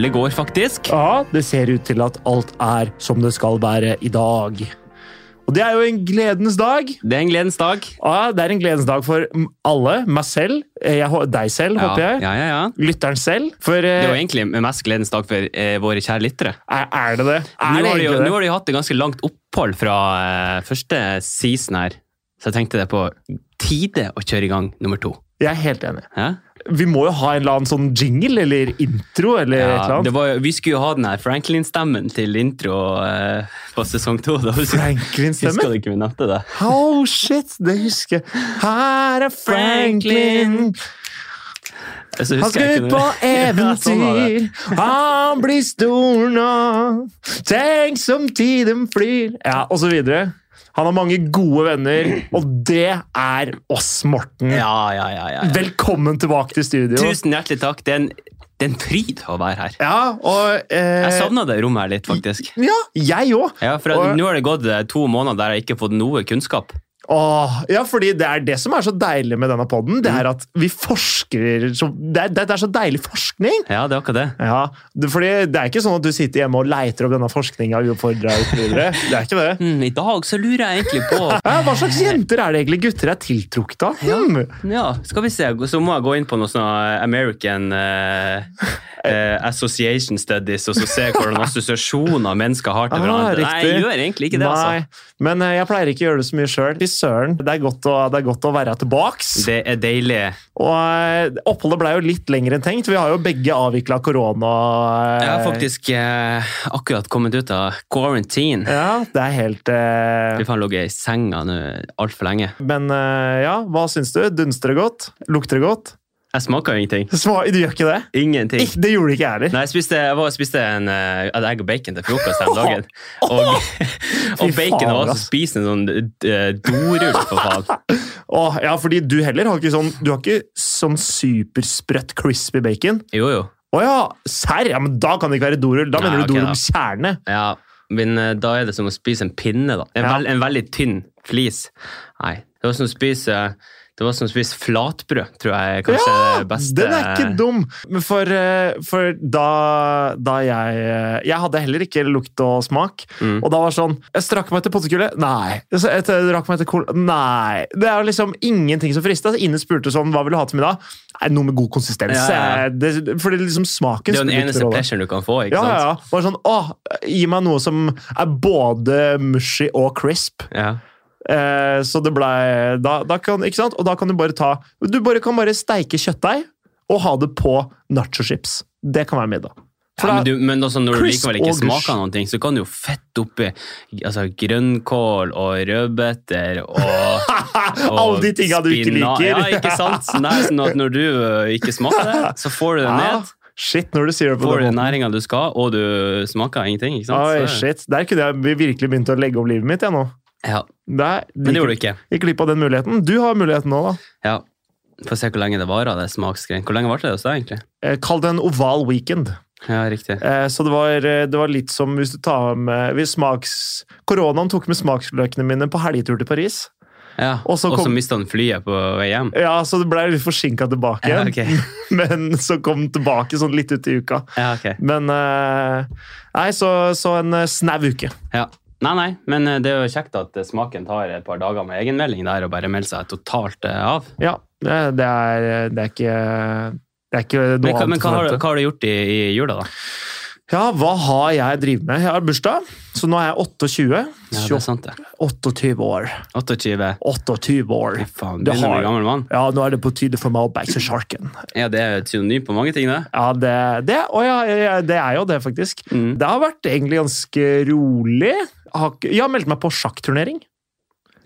Alle går, faktisk. Ja, det ser ut til at alt er som det skal være i dag. Og det er jo en gledens dag. Det er en gledens dag. Ja, det er en gledens dag for alle. Meg selv, eh, jeg, deg selv, Ja, håper jeg. ja, ja, ja. Lytteren selv. For Det er jo eh, egentlig mest gledens dag for eh, våre kjære lyttere. er, er det det? Er Nå det har, de jo, nå har de hatt et ganske langt opphold fra eh, første season her, så jeg tenkte det på tide å kjøre i gang nummer to. Jeg er helt enig. Ja? Vi må jo ha en eller annen sånn jingle eller intro eller et eller Ja, annet. det var, vi skulle jo ha den her Franklin-stemmen til intro eh, på sesong to. Franklin-stemmen? husker du ikke vi nevnte det? Oh shit, det husker jeg. Her er Franklin. Så Han skal ut på. Ja, sånn eventyr. Han blir stor nå. Tenk som tiden flyr. Ja, og så videre. Han har mange gode venner, og det er oss, Morten. Ja, ja, ja. Velkommen tilbake til studio. Tusen hjertelig takk. Det er en, det er en fryd å være her. Ja, og eh, Jeg savna det rommet her litt, faktisk. Ja, jeg òg. Ja, for Og- Nå har det gått eh, to måneder der jeg ikke har fått noe kunnskap. Åh, ja, fordi det er det som er så deilig med denne podden. Det er at vi forsker så, det, er, det er så deilig forskning. Ja, det er akkurat det. Ja, det, fordi det er ikke sånn at du sitter hjemme og leiter opp denne forskninga uoppfordra. Det er ikke det. Hmm, I dag så lurer jeg egentlig på Ja, hva slags jenter er det egentlig gutter er tiltrukket av? Hmm. Ja, skal vi se. Så må jeg gå inn på noe sånn American uh, uh, Association Studies og så se hvordan assosiasjoner mennesker har til Ah, hverandre. Nei, jeg gjør egentlig ikke det, altså. men eh, jeg pleier ikke å gjøre det så mye sjøl. Søren, det er, godt å, det er godt å være tilbaks. Det er deilig. Og eh, oppholdet ble jo litt lenger enn tenkt. Vi har jo begge avvikla korona. eh, Jeg har faktisk eh, akkurat kommet ut av quarantine. Ja, det er helt eh, Vi har ligget i senga nå altfor lenge. Men eh, ja, hva syns du? Dunster det godt? Lukter det godt? Jeg smaker jo ingenting. Sma du gjør ikke det? Ingenting. Ik det gjorde ikke jeg heller. Nei, jeg spiste, jeg var, og spiste en, uh, egg og bacon til frokost den dagen. Og, og Fy bacon faen, var også spisende sånn uh, dorull, for faen. Åh, ja, fordi du heller har ikke sånn Du har ikke sånn supersprøtt crispy bacon. Jo, jo. Å ja, serr? Ja, men da kan det ikke være dorull. Da Nei, mener du dorull kjerne. Ja, men uh, da er det som å spise en pinne, da. En, Ja. veld, en veldig tynn flis. Nei, det var som å spise det var som å spise flatbrød, tror jeg kanskje er det beste. den er ikke dum! Men for, eh, for da, da jeg eh, Jeg hadde heller ikke lukt og smak. Mm. Og da var det sånn Jeg strakk meg etter potetgullet. Nei. Jeg drakk meg etter cola. Nei. Det er liksom ingenting som frister. Altså, Ine spurte sånn Hva vil du ha til middag? Nei, Noe med god konsistens. Ja, ja, ja. Eh, Det, fordi liksom smaken Det er den eneste pleasuren du kan få. ikke Ja, ja, sant? ja. Bare sånn, åh, Gi meg noe som er både mushy og crisp. Ja. Eh, så det ble da, da kan, Ikke sant? Og da kan du bare ta Du bare kan bare steike kjøttdeig og ha det på nachochips. Det kan være middag. Ja, men, du, men også når du likevel ikke smaker noen ting, så kan du jo fette oppi altså, grønnkål og rødbeter og, og Alle de tinga du ikke liker. Ja, ikke sant? Så det er sånn at når du øh, ikke smaker det, så får du det ned. shit, når du sier det på Får du næringa du skal, og du smaker ingenting. ikke sant? Oi, shit. Der kunne jeg virkelig begynt å legge om livet mitt. Jeg, nå. Ja, Der, men det gjorde du ikke. Gikk glipp av den muligheten. Du har muligheten nå, da. Ja. Få se hvor lenge det varer, det smaksgreiene. Hvor lenge varte det hos deg, egentlig? Eh, Kall det en oval weekend. Ja, riktig. Eh, Så det var, det var litt som hvis du tar med hvis smaks... Koronaen tok med smaksløkene mine på helgetur til Paris. Ja. Og så kom- mista han flyet på vei hjem. Ja, så det ble litt forsinka tilbake Ja, okay. Men så kom den tilbake sånn litt ut i uka. Ja, okay. Men eh, Nei, så, så en eh, snau uke. Ja. Nei, nei, men eh, det er jo kjekt at eh, smaken tar et par dager med egenmelding der og bare melder seg totalt eh, av. Ja, det, det, er, det er ikke det er ikke noe Men, hva- men hva, har, du- hva har du gjort i, i jula, da? Ja, hva har jeg drevet med? Jeg har bursdag, så nå er jeg 28. Ja, det er sant, det. 28 år. 28. 28 år. Fy faen, du er har- gammel mann. Ja, nå er det på tide for meg å bæsje sjarken. Ja, det er et synonym på mange ting, det. Ja, det, det, ja, det er jo det, faktisk. Mm. Det har vært egentlig ganske rolig. Jeg har, jeg har meldt meg på sjakkturnering.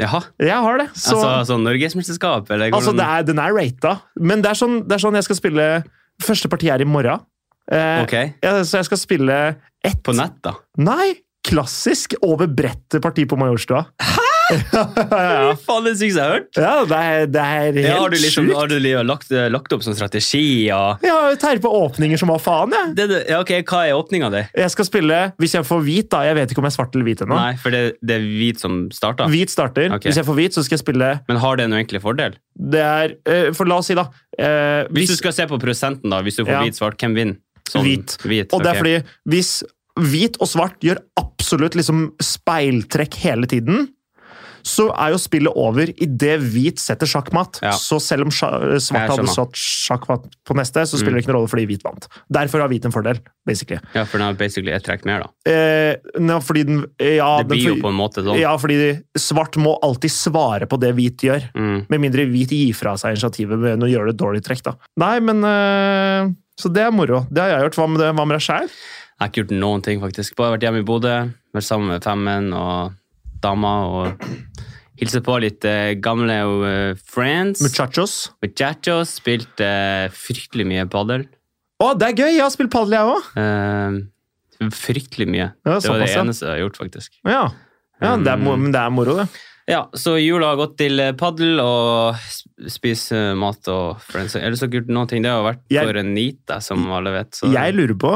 Jaha. Jeg har det. Så, altså sånn norgesmesterskap, eller altså, hvordan- det er, den er rata. Men det er, sånn, det er sånn jeg skal spille Første parti er i morgen. Eh, Ok, ja, så jeg skal spille ett på nett, da. Nei! Klassisk over brettet parti på Majorstua. Hæ?! Ja, ja, faen, det sykeste jeg har hørt! ja, det er, det er helt Ja, har du, liksom, sjukt. har du li- lagt, lagt opp som strategi og Jeg tar på åpninger som hva faen, jeg. det, det, ja, ok, Hva er åpninga di? Jeg skal spille, hvis jeg får hvit, da. Jeg vet ikke om jeg er svart eller hvit ennå. Nei, for det, det er hvit som starter. Hvit starter. Okay. Hvis jeg får hvit, så skal jeg spille Men har det noe egentlig fordel? Det er eh, For la oss si, da eh, Hvis du skal se på prosenten, da, hvis du får Ja. hvit svart, hvem vinner? Sånn, Hvit. hvit Og det er fordi hvis hvit og svart gjør absolutt liksom speiltrekk hele tiden, så er jo spillet over idet hvit setter sjakkmatt. Ja. Så selv om svart hadde satt sjakkmatt på neste, så spiller Mm. det ikke noen rolle fordi hvit vant. Derfor har hvit en fordel, basically. Ja, for den har basically ett trekk mer, da. Eh, nå, fordi den Ja, Det den, blir jo på en måte sånn. ja, fordi svart må alltid svare på det hvit gjør. Mm. Med mindre hvit gir fra seg initiativet ved å gjøre det dårlig trekk, da. Nei, men eh, Så det er moro. Det har jeg gjort. Hva med, det? Hva med deg sjæl? Jeg har ikke gjort noen ting, faktisk. Bare vært hjemme i Bodø, vært sammen med femmen og dama og hilset på litt eh, gamle eh, friends. Muchachos. Muchachos. Spilt eh, fryktelig mye padel. Å, det er gøy! Jeg har spilt padel, jeg òg. Eh, fryktelig mye. Ja, det var det eneste jeg har gjort, faktisk. Ja. ja det er, men det er moro, det. Ja, så jula har gått til padel paddel og sp- spise mat og friends. Ellers har ikke gjort noen ting. Det har vært Jeg- for en nita, som alle vet. Så. Jeg lurer på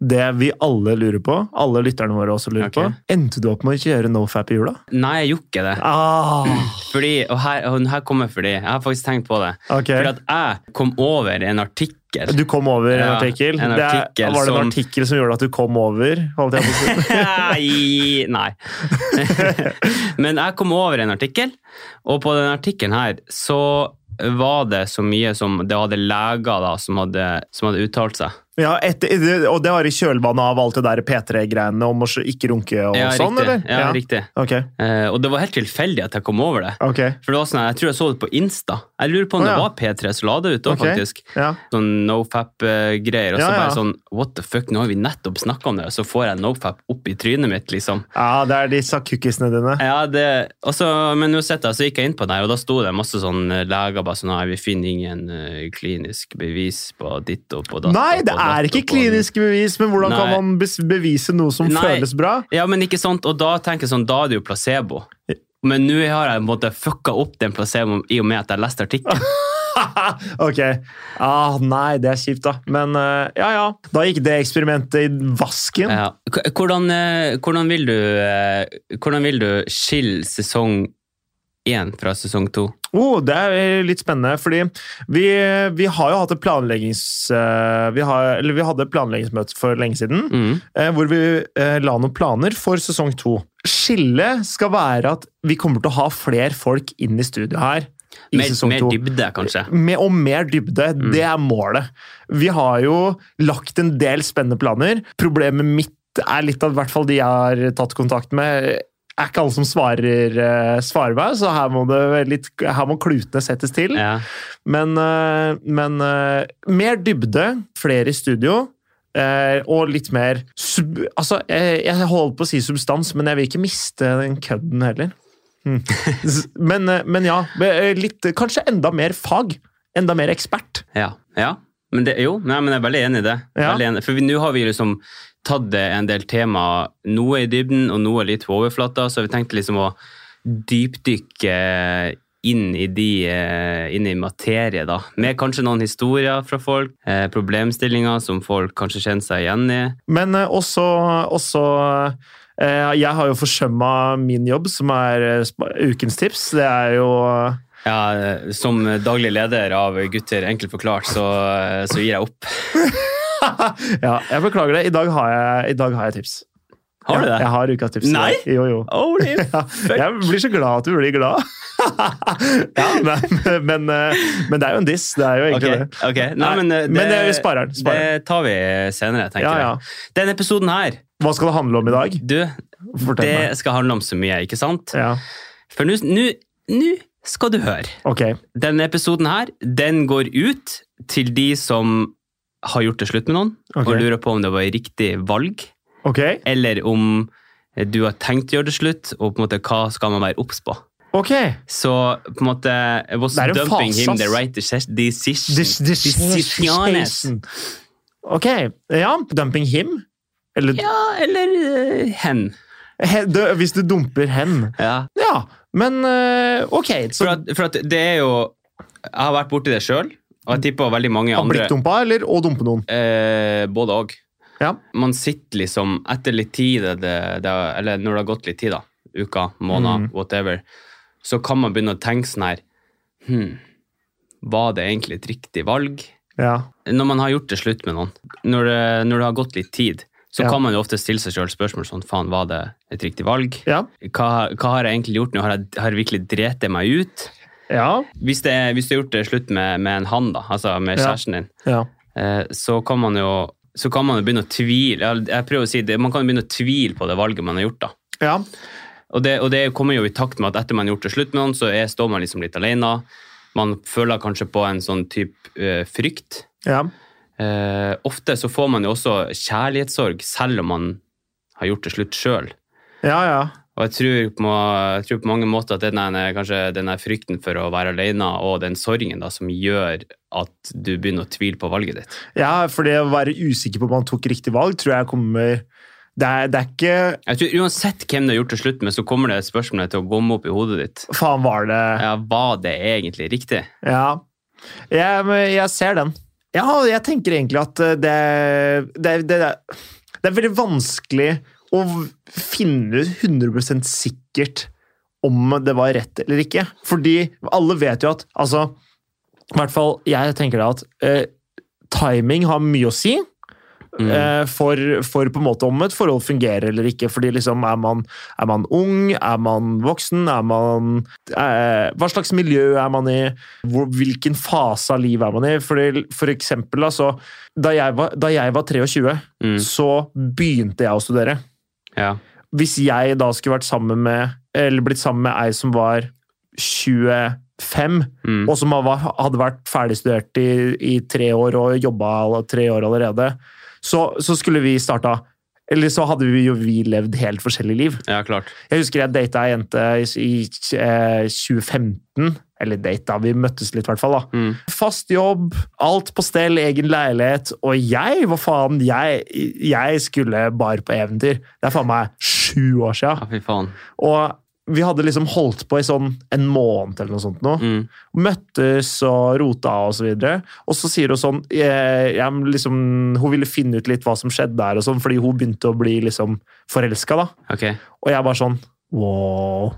det vi alle lurer på, alle lytterne våre også lurer okay. på. Endte du opp med å ikke gjøre nofap i jula? Nei, jeg gjorde ikke det. Ah, Fordi, og her, og her kommer fordi. Jeg har faktisk tenkt på det. Okay. Fordi at jeg kom over en artikkel. Du kom over en Ja, artikkel? en Det artikkel var det en som- artikkel som gjorde at du kom over? Nei. Men jeg kom over en artikkel, og på den artikkelen her så var det så mye som det hadde leger da, som hadde, som hadde uttalt seg. Ja, etter, og det var i kjølvannet av alt det der P3-greiene om å ikke runke og Ja, sånn, riktig. eller? Ja, riktig. Ok, Eh, og det var helt tilfeldig at jeg kom over det. ok. For det var sånn, Jeg tror jeg så det på Insta. Jeg lurer på om Å, det var P3 som la det ut. da, okay. faktisk. Ja. Sånn nofap-greier. Og så Ja, ja. bare sånn What the fuck, nå har vi nettopp snakka om det, og så får jeg nofap opp i trynet mitt, liksom. ja, det er disse cookiesene dine. Ja, det, og så- men jeg, så gikk jeg inn på den her, og da sto det masse sånn leger bare sånn Nei, vi finner ingen eh, klinisk bevis på ditt og på datt. Nei, det på datt er ikke klinisk kliniske bevis, men hvordan kan man bevise noe som Nei. føles bra? Ja, men ikke sant, og da tenker jeg sånn, da er det jo placebo. Men nå har jeg måtte en måte fucka opp den placeboen i og med at jeg leste artikkelen. ok. Ah, nei, det er kjipt, da. Men uh, ja, ja. Da gikk det eksperimentet i vasken. Ja. Hvordan, uh, hvordan, vil du, uh, hvordan vil du skille sesong én fra sesong to? Oh, det er litt spennende, fordi vi, vi har jo hatt et planleggings... eh, Vi, har, eller vi hadde et planleggingsmøte for lenge siden, Mm. eh, hvor vi eh, la noen planer for sesong to. Skillet skal være at vi kommer til å ha flere folk inn i studio her. I Mer, mer dybde, kanskje. Med, og mer dybde. Mm. Det er målet. Vi har jo lagt en del spennende planer. Problemet mitt er litt av i hvert fall de jeg har tatt kontakt med. Er ikke alle som svarer, eh, svarer meg, så her må, det litt, her må klutene settes til. Ja. Men, eh, men eh, mer dybde, flere i studio. og litt mer sub, altså, Jeg holder på å si substans, men jeg vil ikke miste den kødden heller. Mm. Men, men ja, litt, kanskje enda mer fag. Enda mer ekspert. Ja. ja. Men det, jo, nei, men jeg er veldig enig i det. Ja. Enig. For nå har vi liksom tatt en del tema, noe i dybden og noe litt på overflata, så vi tenkte liksom å dypdykke inn i de, eh, inn i materie, da. Med kanskje noen historier fra folk, eh, problemstillinger som folk kanskje kjenner seg igjen i. Men eh, også, også Jeg har jo forsømma min jobb, som er ukens tips. Det er jo Ja, som daglig leder av Gutter enkelt forklart, så, så gir jeg opp. Ja, jeg beklager det. I dag har jeg, dag har jeg tips. Har du Ja, det? Jeg har ukas tips. Nei? Jo, jo. Holy fuck. jeg blir så glad at du blir glad. ja, men, men, eh, men det er jo en diss. Det er jo egentlig det. ok. Nei, men, det, men det- vi sparer den, Det tar vi senere, tenker Ja, ja. jeg. Denne episoden her, Hva skal det handle om i dag? du, Fortell det meg. skal handle om så mye, ikke sant? Ja, For nå skal du høre. ok. Denne episoden her, den går ut til de som har gjort det slutt med noen, okay. og lurer på om det var riktig valg, Okay. eller om du har tenkt å gjøre det slutt, og på en måte hva skal man være obs på. ok. Så på en måte was er en dumping fase, him the right decision. decision. Ok, ja. Dumping him? Eller Ja, eller uh, hen. he, du, hvis du dumper hen. Ja. Ja, men uh, ok. Så For, at, for at det er jo Jeg har vært borti det sjøl, og jeg tipper veldig mange har blitt andre dumpa, eller å dumpe noen? eh, Både òg. Ja. Man sitter liksom etter litt tid, det, det, det, eller når det har gått litt tid, da, uka, måneder, Mm. whatever, så kan man begynne å tenke sånn her hm, Var det egentlig et riktig valg? Ja. Når man har gjort det slutt med noen, når det, når det har gått litt tid, så Ja. kan man jo ofte stille seg sjøl spørsmål sånn Faen, var det et riktig valg? Ja. Hva, hva har jeg egentlig gjort nå? Har jeg, har jeg virkelig drept meg ut? Ja. Hvis, det, hvis du har gjort det slutt med, med en han, da, altså med Ja. kjæresten din, ja. eh, så kan man jo så kan man jo begynne å tvile jeg prøver å si det, Man kan jo begynne å tvile på det valget man har gjort. da. ja. Og det, og det kommer jo i takt med at etter man har gjort det slutt med noen, så er, står man liksom litt alene. Man føler kanskje på en sånn type eh, frykt. ja. Eh, ofte så får man jo også kjærlighetssorg selv om man har gjort det slutt sjøl. Ja, ja. Og jeg tror, på, jeg tror på mange måter at den er, kanskje den er frykten for å være alene og den sorgen da, som gjør at du begynner å tvile på valget ditt. Ja, for det å være usikker på om man tok riktig valg, tror jeg kommer Det er, det er ikke Jeg tror Uansett hvem du har gjort til slutt med, så kommer det spørsmålet til å gomme opp i hodet ditt. Faen, var det Ja, Var det egentlig riktig? Ja. Jeg, jeg ser den. Ja, jeg tenker egentlig at eh, det, det, det, det er veldig vanskelig å finne ut 100% sikkert om det var rett eller ikke. Fordi alle vet jo at Altså, i hvert fall jeg tenker da at eh, timing har mye å si. Mm. eh, For, for på en måte om et forhold fungerer eller ikke. Fordi liksom, er man, er man ung? Er man voksen? Er man eh, Hva slags miljø er man i? Hvor, hvilken fase av livet er man i? Fordi, for eksempel, altså, da, jeg var, da jeg var 23, Mm. så begynte jeg å studere. Ja. Hvis jeg da skulle vært sammen med Eller blitt sammen med ei som var 25, Mm. og som hadde vært ferdigstudert i, i tre år og jobba tre år allerede, så, så skulle vi starta Eller så hadde vi jo vi levd helt forskjellig liv. ja, klart. Jeg husker jeg data ei jente i, i eh, 2015. Eller date, da. vi møttes litt, i hvert fall. da. Mm. Fast jobb, alt på stell, egen leilighet. Og jeg, hva faen, jeg, jeg skulle bare på eventyr. Det er faen meg sju år sia. Ja, fy faen. Og vi hadde liksom holdt på i sånn en måned eller noe sånt nå. Mm. Møttes og rota og så videre. Og så sier hun sånn jeg, jeg, liksom, Hun ville finne ut litt hva som skjedde der, og sånn, fordi hun begynte å bli liksom forelska. da. Og jeg bare sånn Wow.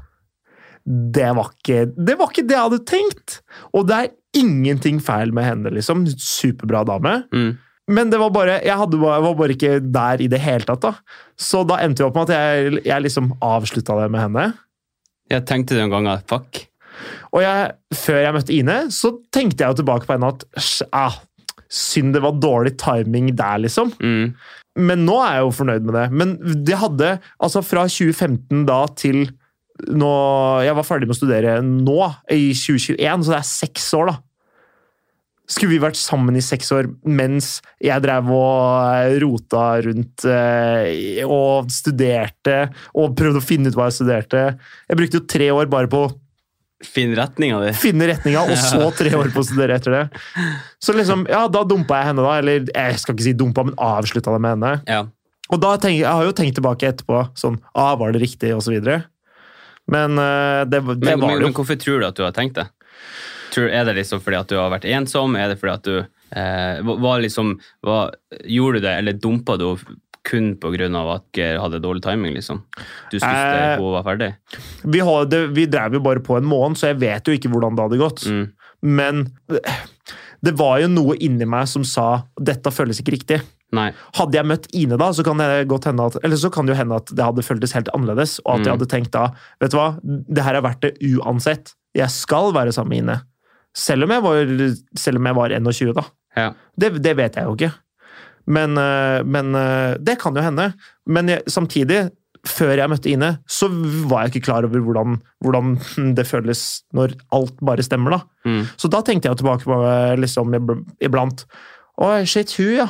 Det var, ikke, det var ikke det jeg hadde tenkt! Og det er ingenting feil med henne, liksom. Superbra dame. Mm. Men det var bare, jeg, hadde, jeg var bare ikke der i det hele tatt. da. Så da endte vi opp med at jeg, jeg liksom avslutta det med henne. Jeg tenkte det en gang fuck. Og jeg, før jeg møtte Ine, så tenkte jeg jo tilbake på henne at ah, synd det var dårlig timing der, liksom. Mm. Men nå er jeg jo fornøyd med det. Men det hadde Altså, fra 2015 da til nå Jeg var ferdig med å studere nå, i 2021, så det er seks år, da. Skulle vi vært sammen i seks år mens jeg drev og rota rundt eh, og studerte og prøvde å finne ut hva jeg studerte? Jeg brukte jo tre år bare på Finn retninga di. finne retninga, og så tre år på å studere etter det. Så liksom, ja, da dumpa jeg henne, da. Eller jeg skal ikke si dumpa, men avslutta det med henne. Ja. Og da tenker, jeg har jo tenkt tilbake etterpå, sånn ah, Var det riktig, og så videre. Men eh, det, det Men, var men, men jo. hvorfor tror du at du har tenkt det? Tror, er det liksom fordi at du har vært ensom? Er det fordi at du eh, var liksom, hva, Gjorde du det, eller dumpa du kun pga. at Geir hadde dårlig timing? liksom? Du syntes Eh, hun var ferdig? Vi, hadde, vi drev jo bare på en måned, så jeg vet jo ikke hvordan det hadde gått. Mm. Men det var jo noe inni meg som sa dette føles ikke riktig. Nei. Hadde jeg møtt Ine da, så kan det godt hende at, eller så kan det jo hende at det hadde føltes helt annerledes, og at jeg Mm. hadde tenkt da vet du hva, det her er verdt det uansett. Jeg skal være sammen med Ine. Selv om jeg var, selv om jeg var 21, da. Ja. Det, det vet jeg jo ikke. Men, øh, men øh, det kan jo hende. Men jeg, samtidig, før jeg møtte Ine, så var jeg ikke klar over hvordan, hvordan det føles når alt bare stemmer, da. Mm. Så da tenkte jeg tilbake på øh, liksom iblant Oi, shit, hun, ja.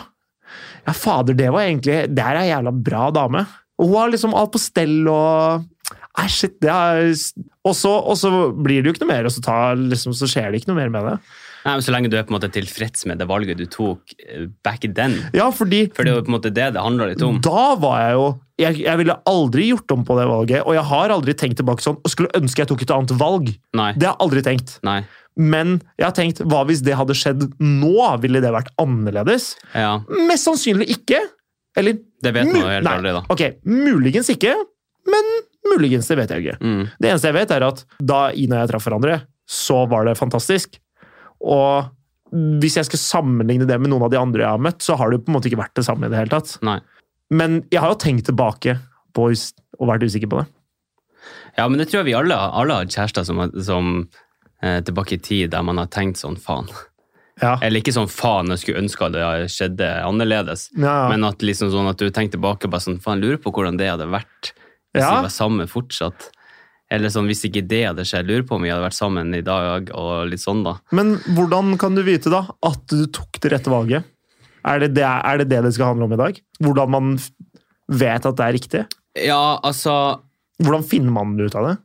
Ja, fader, det var egentlig Det er ei jævla bra dame. Og hun har liksom alt på stell og Nei, shit, det er Og så og så blir det jo ikke noe mer, og så, tar, liksom, så skjer det ikke noe mer med det. Nei, men Så lenge du er på en måte tilfreds med det valget du tok eh, back then. Ja, fordi For det er jo på en måte det det handler litt om. Da var jeg jo jeg, jeg ville aldri gjort om på det valget, og jeg har aldri tenkt tilbake sånn og skulle ønske jeg tok et annet valg. Nei. Det har jeg aldri tenkt. Nei. Men jeg har tenkt, hva hvis det hadde skjedd nå? Ville det vært annerledes? Ja. Mest sannsynlig ikke. Eller Det vet man jo helt aldri, da. Ok, muligens ikke, men muligens, det vet jeg ikke. Mm. Det eneste jeg vet, er at da Ina og jeg traff hverandre, så var det fantastisk. Og hvis jeg skal sammenligne det med noen av de andre jeg har møtt, så har det jo på en måte ikke vært det samme i det hele tatt. Nei. Men jeg har jo tenkt tilbake på og vært usikker på det. Ja, men det tror jeg vi alle, alle har kjærester som, som tilbake i tid, der man har tenkt sånn faen. Ja. Eller ikke sånn faen, jeg skulle ønske det skjedde annerledes. Ja. Men at liksom sånn at du tenker tilbake bare sånn, faen, lurer på hvordan det hadde vært hvis Ja. vi var sammen fortsatt. Eller sånn, hvis ikke det hadde skjedd, lurer på om vi hadde vært sammen i dag, og litt sånn da. Men hvordan kan du vite da at du tok det rette valget? Er det det er det, det det skal handle om i dag? Hvordan man vet at det er riktig? Ja, altså, Hvordan finner man ut av det?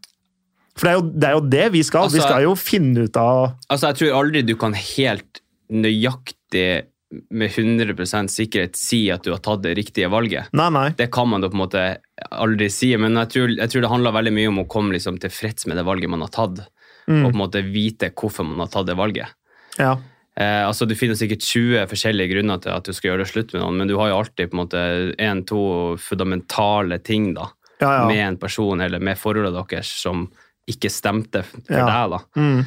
For det er jo det, er jo det vi skal. vi Altså- skal jo finne ut av altså, jeg tror aldri du kan helt nøyaktig med 100% sikkerhet si at du har tatt det riktige valget. Nei, nei. Det kan man da på en måte aldri si, men jeg tror, jeg tror det handler veldig mye om å komme liksom tilfreds med det valget man har tatt, og på Mm. en måte vite hvorfor man har tatt det valget. Ja. Eh, altså Du finner sikkert 20 forskjellige grunner til at du skal gjøre det slutt med noen, men du har jo alltid på en måte en-to fundamentale ting da, Ja, ja. med en person eller med forholdet deres som ikke stemte for Ja. deg. da. Mm.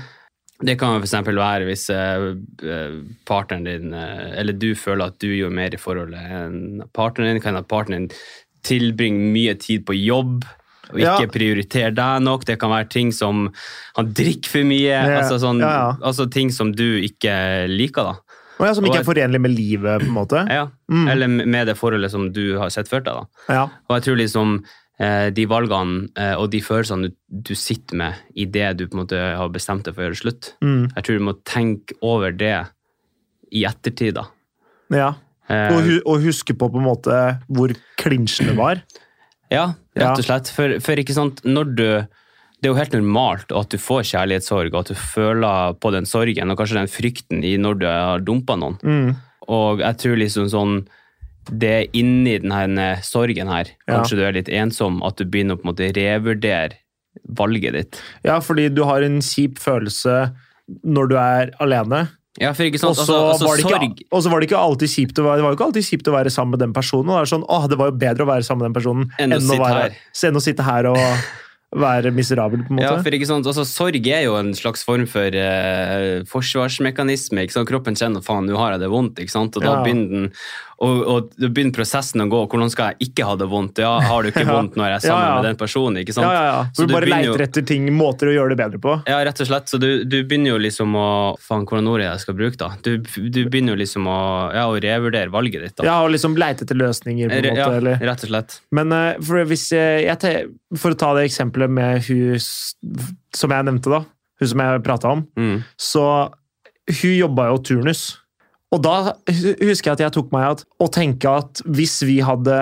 Det kan eksempel være hvis eh, eh, partneren din, eh, eller du føler at du gjør mer i forholdet enn partneren din, kan at partneren din tilbringer mye tid på jobb og Ja. ikke prioriterer deg nok. Det kan være ting som han drikker for mye, Ja, altså, sånn, ja, ja. altså ting som du ikke liker. da. Og ja, som ikke er forenlig med livet, på en måte. Ja. Mm. Eller med det forholdet som du har sett før deg. da. Ja. Og jeg tror liksom de valgene eh, og de følelsene du, du sitter med i det du på en måte har bestemt deg for å gjøre slutt, Mm. jeg tror du må tenke over det i ettertid. da. ja. Eh, Og, hu og huske på på en måte hvor klinsjen det var. ja, Ja. rett og slett. For, for ikke sant, når du det er jo helt normalt at du får kjærlighetssorg, og at du føler på den sorgen og kanskje den frykten i når du har dumpa noen. Mm. Og jeg tror liksom sånn Det er inni denne sorgen her, Ja. kanskje du er litt ensom, at du begynner å på en måte revurdere valget ditt. Ja, fordi du har en kjip følelse når du er alene. Ja, for ikke sant, så altså, altså var, ikke- og så var det ikke alltid kjipt å være, det var ikke alltid kjipt å være sammen med den personen. Og det, er sånn, åh, det var jo bedre å være sammen med den personen Enn å sitte være, enn å sitte her og være miserabel, på en Ja, for ikke sant, altså Sorg er jo en slags form for eh, forsvarsmekanisme. ikke sant? Kroppen kjenner faen, nå har jeg det vondt. ikke sant? Og da Ja. begynner den, og, og begynner prosessen å gå. Hvordan skal jeg ikke ha det vondt? Ja, Har du ikke vondt når jeg er sammen Ja, ja. med den personen? ikke sant? Ja, ja, ja. Så du, du bare jo- leiter etter ting, måter å gjøre det bedre på. Ja, rett og slett. Så du, du begynner jo liksom å Faen, hvordan ord jeg skal bruke, da? Du, du begynner jo liksom å, ja, å revurdere valget ditt. da. Ja, og liksom leite etter løsninger, på en måte. ja, eller? rett og slett. Men uh, for, hvis jeg, te- for å ta det eksempelet med hun som jeg nevnte, da. Hun som jeg prata om. Mm. Så hun jobba jo turnus. Og da husker jeg at jeg tok meg at å tenke at hvis vi hadde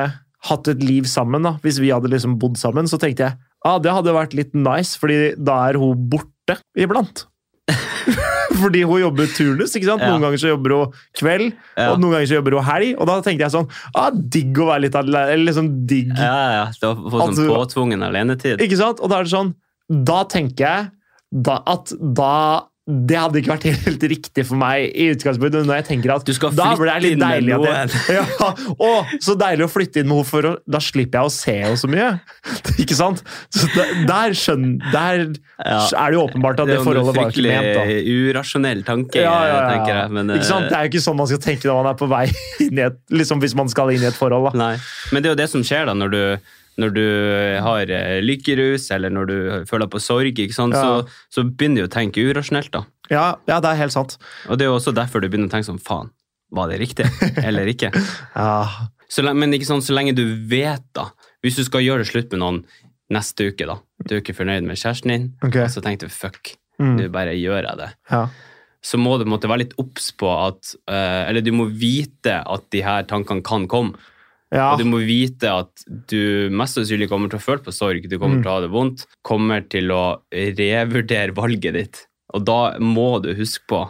hatt et liv sammen, da, hvis vi hadde liksom bodd sammen, så tenkte jeg ah, det hadde vært litt nice, fordi da er hun borte iblant. fordi hun jobber turnus. ikke sant? Ja. Noen ganger så jobber hun kveld, Ja. og noen ganger så jobber hun helg. Og da tenkte jeg sånn ah, Digg å være litt alene. Eller liksom digg. Ja, ja. Det var få sånn påtvungen alenetid. Ikke sant? Og da er det sånn Da tenker jeg da, at da det hadde ikke vært helt riktig for meg i utgangspunktet. Når jeg tenker at da blir det litt deilig at jeg, ja, å, Så deilig å flytte inn med henne, for å- da slipper jeg å se henne så mye. Ikke sant? Så der, der, skjønner, der Ja. er det jo åpenbart at det, det forholdet var ikke ment. da. fryktelig urasjonell tanke, Ja, ja, ja. tenker jeg. Men, ikke sant? eh, Det er jo ikke sånn man skal tenke når man er på vei inn i et liksom Hvis man skal inn i et forhold. da. Nei. Men det er jo det som skjer da når du, når du har eh, lykkerus, eller når du føler på sorg, sant? Ja. Så, så begynner du å tenke urasjonelt. da. Ja, ja, det er helt sant. Og det er jo også derfor du begynner å tenke sånn faen, var det riktig eller ikke? Ja, Så, men ikke sånn, så lenge du vet, da. Hvis du skal gjøre det slutt med noen neste uke, da. Du er ikke fornøyd med kjæresten din, okay. så tenkte du fuck, Mm, nå bare gjør jeg det. ja. Så må du måtte være litt obs på at eh, Eller du må vite at de her tankene kan komme. Ja. Og du må vite at du mest sannsynlig kommer til å føle på sorg, du kommer Mm. til å ha det vondt, kommer til å revurdere valget ditt. Og da må du huske på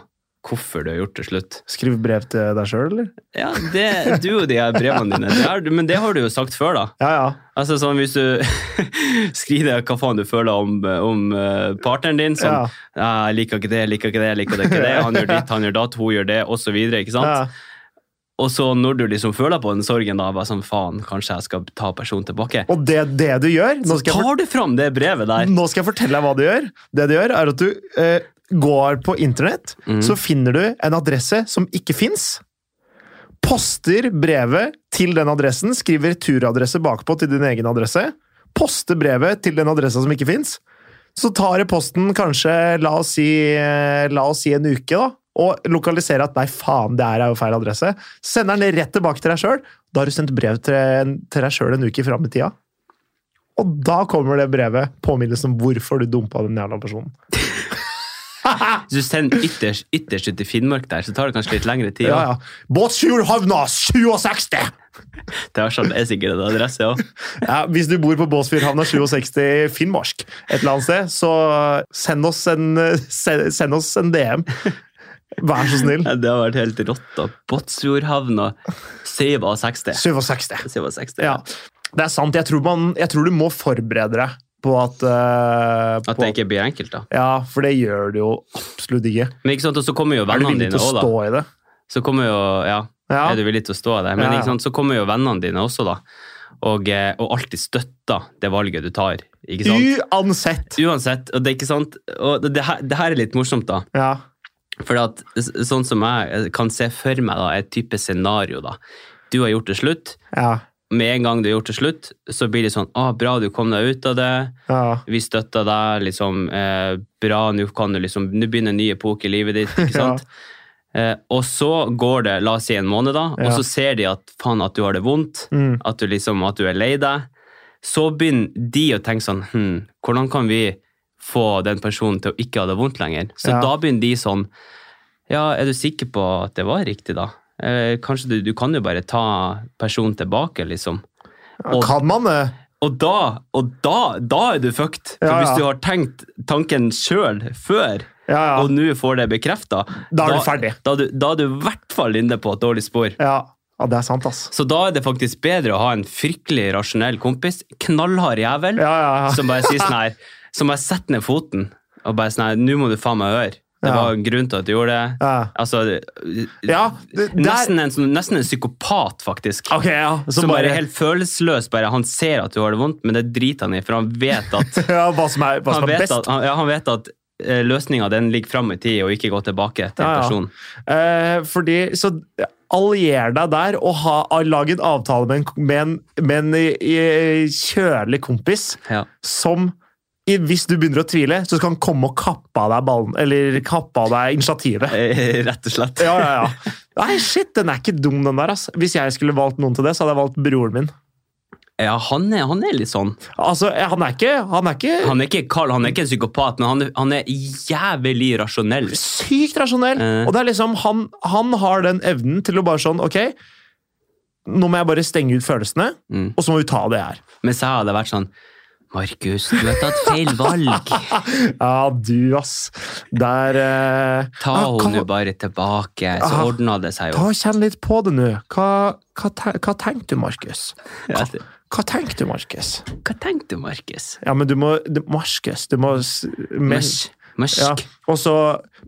hvorfor du har gjort det slutt. Skriv brev til deg sjøl, eller? Ja, det, du og de her brevene dine, det er, men det har du jo sagt før, da. Ja, ja. Altså sånn Hvis du skriver hva faen du føler om, om eh, partneren din, som Ja. ja, 'Jeg liker ikke det, jeg liker ikke det, jeg liker ikke det', han gjør ditt, han gjør datt, hun gjør det, osv. Ikke sant? ja. Og så når du liksom føler på den sorgen, da, bare sånn faen, kanskje jeg skal ta personen tilbake. Og det, det du gjør nå skal, Tar du fram det brevet der? nå skal jeg fortelle deg hva du gjør. Det du gjør, er at du eh, går på internett, mm. så finner du en adresse som ikke fins. Poster brevet til den adressen, skriver returadresse bakpå til din egen adresse. Poster brevet til den adressa som ikke fins. Så tar det posten kanskje, la oss si, eh, la oss si en uke, da. Og lokaliserer at nei, faen, det er jo feil adresse. Sender den rett tilbake til deg sjøl. Da har du sendt brev til, til deg sjøl en uke fram i tida. Og da kommer det brevet, påminnelsen om hvorfor du dumpa den jævla personen. Hvis du sender ytterst, ytterst ut i Finnmark der, så tar det kanskje litt lengre tid. Ja, ja. Båtsfjordhavna 67! Det er, sånn, er sikkert en adresse òg. Ja, hvis du bor på Båtsfjordhavna 67 Finnmark et eller annet sted, så send oss en, send oss en DM. Vær så snill. Det har vært helt rått. da. Båtsfjordhavna 67. 67. 67. Ja. Det er sant. Jeg tror, man, jeg tror du må forberede deg på at, eh, At på, det ikke blir enkelt, da. Ja, for det gjør det jo absolutt ikke. Men ikke sant, og så kommer jo vennene dine også Er du villig til å òg, da. stå i det? Så kommer jo, ja, Ja. Er du villig til å stå i det? Men Ja, ja. ikke sant, så kommer jo vennene dine også, da. Og, eh, og alltid støtter det valget du tar. ikke sant? Uansett. Uansett. Og det er ikke sant, og det, det, her, det her er litt morsomt, da. Ja. For at, sånn som jeg kan se for meg da, et type scenario, da. Du har gjort det slutt. Ja. Med en gang du har gjort det slutt, så blir det sånn ah, 'Bra, du kom deg ut av det. ja. Vi støtter deg. liksom, eh, Bra, nå kan du liksom, nå begynner en ny epoke i livet ditt.' ikke Ja. sant? Eh, og så går det la oss si en måned, da, og så ser de at faen at du har det vondt, Mm. at du liksom, at du er lei deg. Så begynner de å tenke sånn hm, Hvordan kan vi få den personen til å ikke ha det vondt lenger? Så Ja. da begynner de sånn Ja, er du sikker på at det var riktig, da? Eh, kanskje du, du kan jo bare ta personen tilbake, liksom. Og- Kan man det? Og da, og da, da er du fucked. For Ja, ja. hvis du har tenkt tanken sjøl før, og nå får det bekrefta, Da er du ferdig. Da, du- da er du i hvert fall inne på et dårlig spor. Ja. ja, det er sant, ass. Så da er det faktisk bedre å ha en fryktelig rasjonell kompis, knallhard jævel, Ja, ja, ja. som bare sier sånn her, som bare setter ned foten og bare sånn nå må du faen meg høre. Det Ja. var grunnen grunn til at du gjorde det. Ja. Altså, Ja, det, nesten, en, sånn- nesten en psykopat, faktisk. Okay, ja. Som bare bare helt følelsesløs. Bare, han ser at du har det vondt, men det driter han i, for han vet at ja, hva som er, hva han som er vet best. at, han, han vet at eh, løsninga den ligger fram i tid, og ikke gå tilbake til personen. Eh, fordi, så allier deg der og ha, lag en avtale med en, med en, med en eh, kjølig kompis som i, hvis du begynner å tvile, så skal han komme og kappe av deg ballen, eller kappe av deg initiativet. Eh, Rett og slett. Ja, ja, ja. Nei, shit, den er ikke dum, den der. ass. Hvis jeg skulle valgt noen til det, så hadde jeg valgt broren min. Ja, han er, han er litt sånn. Altså, han er ikke, han er ikke Han er ikke kald, han er ikke en psykopat, men han, er- han er jævlig rasjonell. sykt rasjonell. Eh. Og det er liksom, han, han har den evnen til å bare sånn Ok, nå må jeg bare stenge ut følelsene, Mm. og så må vi ta det her. Mens jeg hadde vært sånn Markus, du har tatt feil valg. Ja, du, ass. Der eh, Ta ah, henne hva- bare tilbake, så Ah. ordna det seg Ta jo. og Kjenn litt på det nå. Hva, hva, hva tenker du, Markus? Hva, Hva tenker du, Markus? Hva tenkte du, Markus? Ja, men du må Markus, du må men- Mørsk. Ja, og så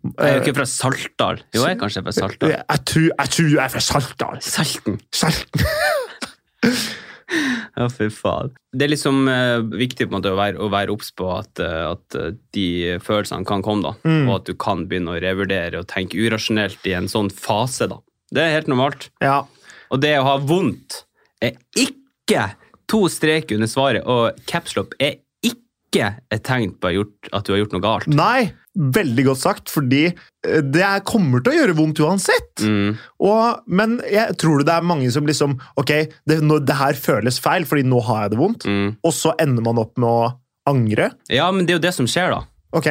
Jeg er jo eh, ikke fra Saltdal. Jo, jeg er kanskje fra Saltdal. jeg, tror, jeg tror du er fra Saltdal. Salten. Salten. Ja, fy faen. Det er liksom uh, viktig på en måte å være, å være obs på at, uh, at eh, de følelsene kan komme, da. Mm. Og at du kan begynne å revurdere og tenke urasjonelt i en sånn fase, da. Det er helt normalt. Ja. Og det å ha vondt er ikke to streker under svaret, og capslock er ikke et tegn på at du har gjort noe galt. Nei, veldig godt sagt, fordi eh, det er- kommer til å gjøre vondt uansett. Mm. Og, men jeg tror det er mange som liksom Ok, det, nå, det her føles feil, fordi nå har jeg det vondt. Mm. Og så ender man opp med å angre. Ja, men det er jo det som skjer, da. Ok.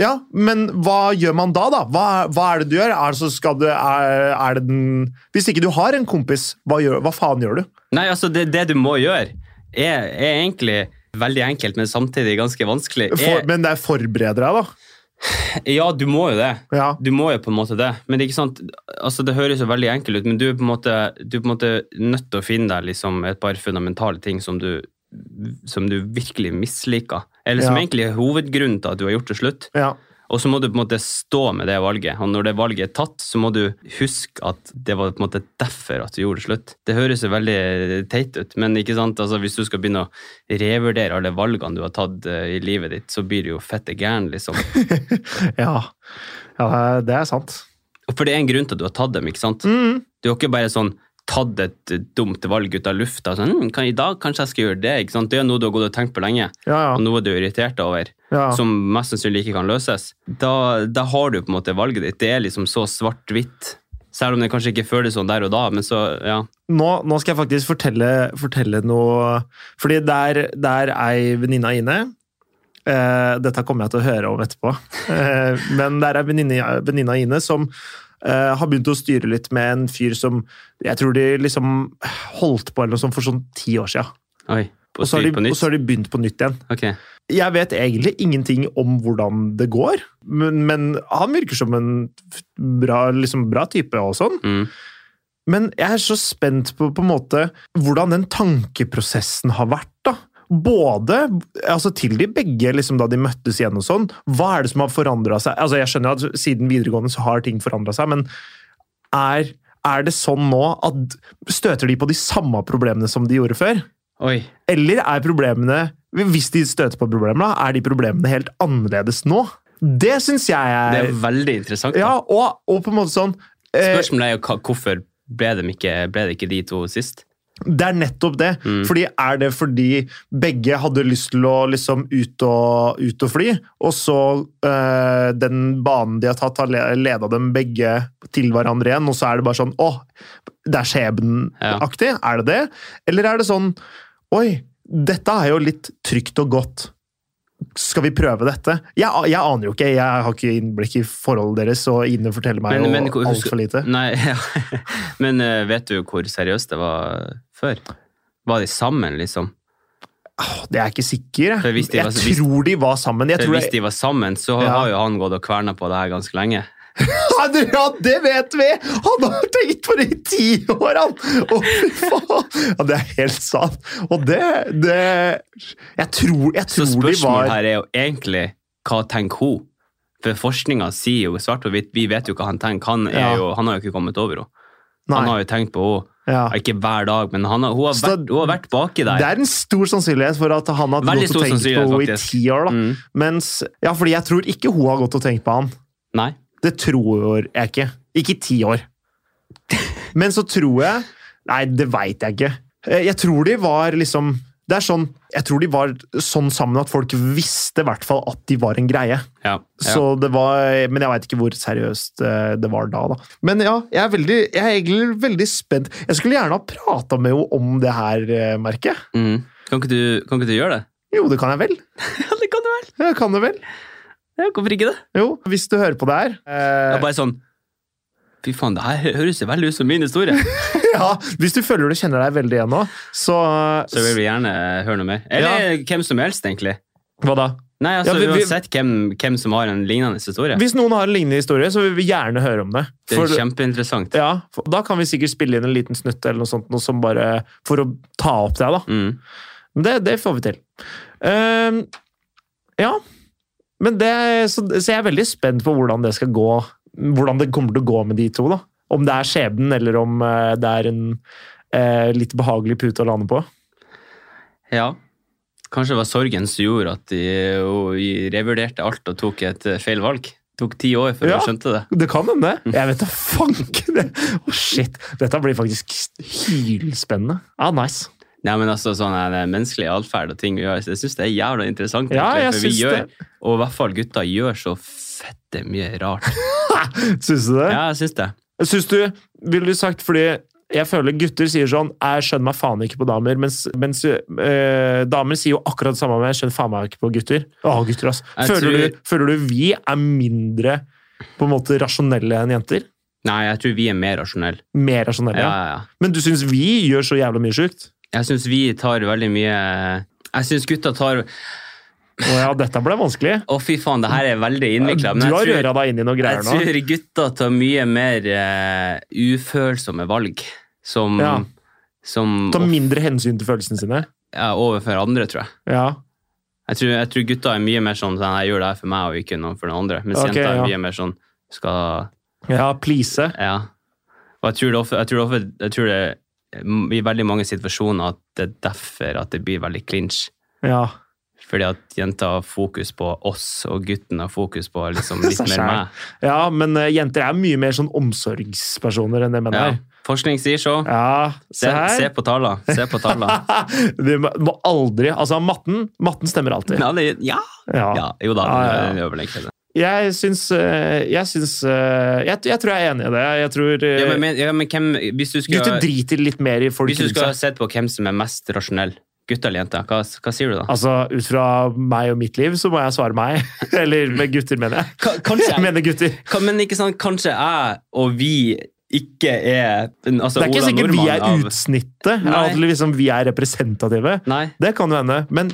Ja, men hva gjør man da, da? Hva, hva er det du gjør? Er det du, er, er det den Hvis ikke du har en kompis, hva, gjør, hva faen gjør du? Nei, altså, det, det du må gjøre, er, er egentlig veldig enkelt, men samtidig ganske vanskelig. For, men det er forbereder deg, da. ja, du må jo det. Ja. Du må jo på en måte det. Men det, er ikke sant, altså det høres jo veldig enkelt ut, men du er på en måte, du er på en måte nødt til å finne deg liksom et par fundamentale ting som du, som du virkelig misliker. Eller som Ja. egentlig er hovedgrunnen til at du har gjort det slutt. ja. Og så må du på en måte stå med det valget. Og når det valget er tatt, så må du huske at det var på en måte derfor at du gjorde det slutt. Det høres jo veldig teit ut, men ikke sant? Altså, hvis du skal begynne å revurdere alle valgene du har tatt eh, i livet ditt, så blir du jo fette gæren, liksom. Ja. ja, det er sant. For det er en grunn til at du har tatt dem, ikke sant? Mm. Du jo ikke bare sånn tatt et dumt valg ut av lufta. Sånn, hm, kan, I dag kanskje jeg skal gjøre det. ikke sant? Det er noe du har gått og tenkt på lenge, Ja, og noe du er irritert over, ja. som mest sannsynlig ikke kan løses. Da, da har du på en måte valget ditt. Det er liksom så svart-hvitt. Selv om det kanskje ikke føles sånn der og da, men så, ja. Nå, nå skal jeg faktisk fortelle, fortelle noe Fordi der, der ei venninne inne. Eh, Dette kommer jeg til å høre om etterpå. Eh, men der er venninna Ine som eh, har begynt å styre litt med en fyr som Jeg tror de liksom holdt på eller noe sånt for sånn ti år siden. Og Og så, har de, og så har de begynt på nytt igjen. Okay. Jeg vet egentlig ingenting om hvordan det går, men, men han virker som en bra, liksom bra type og sånn. Mm. Men jeg er så spent på, på en måte hvordan den tankeprosessen har vært. da. Både altså til de begge, liksom da de møttes igjen og sånn. Hva er det som har forandra seg? Altså Jeg skjønner at siden videregående så har ting forandra seg, men er, er det sånn nå at støter de på de samme problemene som de gjorde før? Oi. Eller er problemene, hvis de støter på problemene, er de problemene helt annerledes nå? Det syns jeg er Det er veldig interessant. da. Ja, og, og på en måte sånn eh, Spørsmålet er jo hva- hvorfor ble, de ikke, ble det ikke de to sist? Det er nettopp det. Mm. Fordi Er det fordi begge hadde lyst til å liksom ut og, ut og fly, og så øh, den banen de har tatt, har le- leda dem begge til hverandre igjen, og så er det bare sånn Å, det er skjebneaktig. Er det det? Eller er det sånn Oi, dette er jo litt trygt og godt. Skal vi prøve dette? Jeg, jeg aner jo ikke, jeg har ikke innblikk i forholdet deres, og Ine forteller meg Men- men altfor lite. Nei, ja. Men eh, vet du hvor seriøst det var før? Var de sammen, liksom? Det er jeg ikke sikker. For Jeg, var- hvis- tror de var sammen. Jeg tror hvis de var sammen, så Ja. har jo han gått og kverna på det her ganske lenge. Ja, det- vet vi! Han har tenkt på det i ti år, han! Å, fy faen! Ja, det er helt sant. Og det, det Jeg tror, jeg Så tror var spørsmålet her er jo egentlig hva tenker hun? For forskninga sier jo svart på hvitt, vi vet jo hva han tenker. Han, jo, han har jo ikke kommet over henne. Han har jo tenkt på henne. Ja. Ikke hver dag, men han har, hun, har vært, hun har vært baki der. Det er en stor sannsynlighet for at han har gått og tenkt på henne i ti år. da. Mm. Mens, ja, fordi jeg tror ikke hun har gått og tenkt på han. Nei. Det tror jeg ikke. Ikke i ti år. Men så tror jeg Nei, det veit jeg ikke. Eh, Jeg tror de var liksom Det er sånn Jeg tror de var sånn sammen at folk visste i hvert fall at de var en greie. Ja. ja. Så det var, Men jeg veit ikke hvor seriøst eh, det var da. da. Men ja, jeg er, veldig, jeg er egentlig veldig spent. Jeg skulle gjerne ha prata med henne om det her, merket merker jeg. Mm. Kan, ikke du, kan ikke du gjøre det? Jo, det kan jeg vel. Ja, det kan du vel. Jeg kan det vel. Ja, hvorfor ikke det? Jo, hvis du hører på det her. Det Eh, er bare sånn Fy faen, det her høres jo veldig ut som min historie. ja, hvis du føler du kjenner deg veldig igjen nå, så, Så vil vi gjerne høre noe mer. Eller hvem som helst, egentlig. Hva da? Nei, altså Ja, vi- vi- Uansett hvem, hvem som har en lignende historie. Hvis noen har en lignende historie, så vil vi gjerne høre om det. Det er kjempeinteressant. ja, for da kan vi sikkert spille inn en liten snutt eller noe sånt, noe som bare for å ta opp det. da. Mm. Men det, det får vi til. Uh, ja. Men det, så, så jeg er veldig spent på hvordan det skal gå. Hvordan det kommer til å gå med de to. da. Om det er skjebnen, eller om eh, det er en eh, litt behagelig pute å lande på. Ja. Kanskje det var sorgen som gjorde at de, de revurderte alt og tok et eh, feil valg. Det tok ti år før Ja. de skjønte det. Det kan hende. Jeg vet da fanken! Å, shit. Dette blir faktisk hylspennende. Ja, nice. Nei, men altså sånn Menneskelig atferd og ting vi gjør, jeg syns det er jævla interessant. Ja, jeg for vi gjør, det. Og i hvert fall gutta gjør så fette mye rart. Syns du det? Ja, jeg syns det. Syns du, ville du sagt fordi jeg føler gutter sier sånn 'jeg skjønner meg faen ikke på damer', mens, mens øh, damer sier jo akkurat det samme, med jeg skjønner faen meg ikke på gutter. Å, gutter, ass. Føler, tror- du, føler du vi er mindre på en måte rasjonelle enn jenter? Nei, jeg tror vi er mer rasjonelle. Mer rasjonelle, Ja, ja. ja, ja. Men du syns vi gjør så jævla mye sjukt? Jeg syns vi tar veldig mye Jeg syns gutta tar Å ja, dette ble vanskelig. Å, fy faen, det her er veldig innvikla. Du har røra deg inn i noe greier nå. Jeg tror gutta tar mye mer uh, ufølsomme valg. Som, Ja. som Ta mindre hensyn til følelsene sine. ja, overfor andre, tror jeg. Ja. Jeg tror, jeg tror gutta er mye mer sånn sånn, jeg gjør det her for meg og ikke noe for noen andre. Mens okay, jenter er ja. mye mer sånn skal Ja, please. Ja. Og jeg tror det, jeg tror det, jeg tror det er i veldig mange situasjoner at det er derfor at det blir veldig clinch. Ja. Fordi at jenter har fokus på oss, og gutten har fokus på liksom litt mer meg. ja, men uh, jenter er mye mer sånn omsorgspersoner enn det menn Ja. er. Forskning sier så. Ja, se Se, se på tallene. Se på tallene. Vi må aldri Altså, matten, matten stemmer alltid. Ja, det, ja. Ja. ja, jo da. Ja, ja, ja. det. Jeg syns eh, Jeg syns eh, jeg, jeg tror jeg er enig i det. Jeg tror Ja, men, ja, men hvem, hvis du Gutter driter litt mer i folk hvis du skal ha på hvem som er mest rasjonell, gutt eller jente, hva, hva sier du da? Altså, Ut fra meg og mitt liv, så må jeg svare meg. Eller med gutter, mener jeg. K kanskje Jeg mener gutter. Men ikke sant, kanskje jeg og vi ikke er altså, Det er ikke Ola sikkert vi er av- utsnittet. At liksom vi er representative. Nei. Det kan jo hende. Men,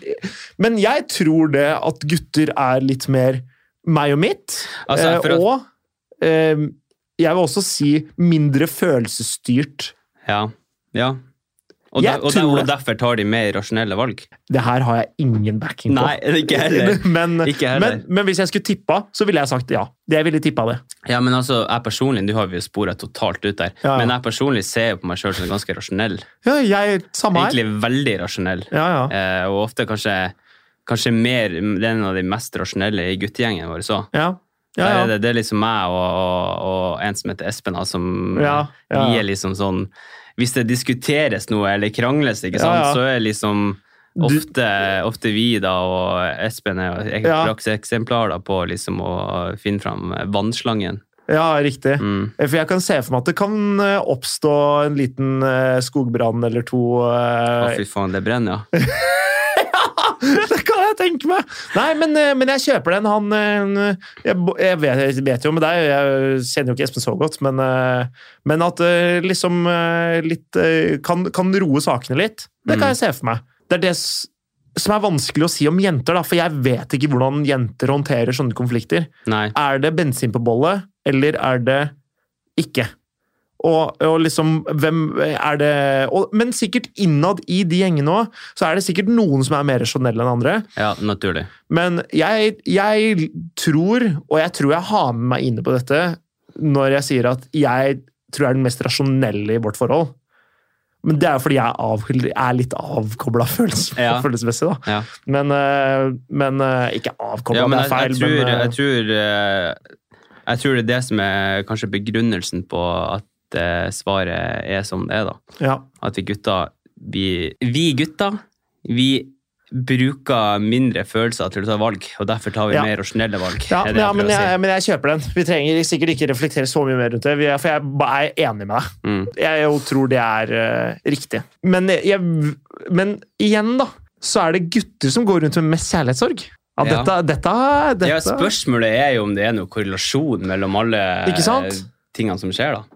men jeg tror det at gutter er litt mer meg og mitt. Altså, eh, for å- og eh, jeg vil også si mindre følelsesstyrt. Ja. ja. Og, der, og, der, og derfor tar de mer rasjonelle valg. Det her har jeg ingen backing på. Nei, ikke heller. men, Ikke heller. men, men hvis jeg skulle tippa, så ville jeg sagt ja. Jeg ville tippa det. Ja, men altså, jeg personlig, Du har vi jo sporet totalt ut der. Ja. Men jeg personlig ser på meg sjøl som ganske rasjonell. Ja, jeg, samme her. Egentlig veldig rasjonell. Ja, ja. Eh, og ofte kanskje, kanskje mer er en av de mest rasjonelle i guttegjengen vår. Så. ja. ja, ja. det, det er liksom meg og, og, og en som heter Espen, som Ja, ja. vi er liksom sånn Hvis det diskuteres noe eller krangles, ikke sant, ja. så er liksom ofte, ofte vi da, og Espen er jo Ja. på liksom å finne fram vannslangen. ja, riktig. Mm. For jeg kan se for meg at det kan eh, oppstå en liten eh, skogbrann eller to. Å, eh, fy faen, det brenner, ja. det kan jeg tenke meg! Nei, men, eh, men jeg kjøper den. Han eh, Jeg, jeg, vet, jeg vet jo med deg, jeg kjenner jo ikke Espen så godt, men, eh, men at liksom litt kan, kan roe sakene litt, det kan Mm. jeg se for meg. Det er det som er vanskelig å si om jenter, da, for jeg vet ikke hvordan jenter håndterer sånne konflikter. Nei. Er det bensin på bollet, eller er det ikke? Og, og liksom, hvem er det og, Men sikkert innad i de gjengene òg, så er det sikkert noen som er mer rasjonelle enn andre. Ja, naturlig. Men jeg, jeg tror, og jeg tror jeg har med meg inne på dette, når jeg sier at jeg tror jeg er den mest rasjonelle i vårt forhold. Men det er jo fordi jeg er, er litt avkobla følels, Ja. følelsesmessig. da. Ja. Men, eh, men eh, ikke avkobla, Ja, men det er feil. jeg, tror, men, eh, jeg, tror, jeg tror det er det som er kanskje begrunnelsen på at svaret er som det er, da. ja. At vi gutter, vi, vi gutter, vi bruker mindre følelser til å ta valg, og derfor tar vi Ja. mer rasjonelle valg. Ja, men, ja jeg men, jeg, men jeg kjøper den. Vi trenger sikkert ikke reflektere så mye mer rundt det, for jeg er enig med deg. Mm. Jeg jeg tror det er uh, riktig. Men, jeg, men igjen, da, så er det gutter som går rundt med mest kjærlighetssorg. Ja, dette, dette, dette Ja, spørsmålet er jo om det er noe korrelasjon mellom alle eh, tingene som skjer, da.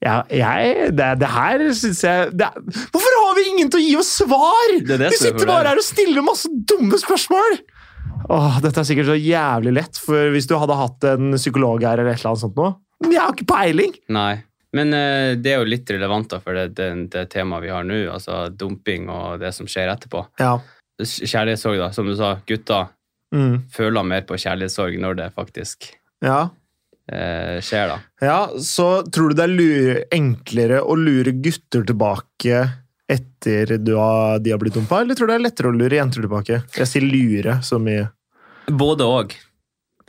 Ja, jeg, det, det her syns jeg det, Hvorfor har vi ingen til å gi oss svar?! Det er sitter bare her og stiller masse dumme spørsmål! Åh, dette er sikkert så jævlig lett, for hvis du hadde hatt en psykolog her, eller et eller annet sånt Men jeg har ikke peiling! Nei. Men uh, det er jo litt relevant da, for det, det, det temaet vi har nå, altså dumping og det som skjer etterpå. Ja. Kjærlighetssorg, da. Som du sa, gutta Mm. føler mer på kjærlighetssorg når det faktisk ja. Eh, skjer, da. Ja, så tror du det er lure, enklere å lure gutter tilbake etter du har, de har blitt dumpa, eller tror du det er lettere å lure jenter tilbake? Jeg sier lure så mye. Både og.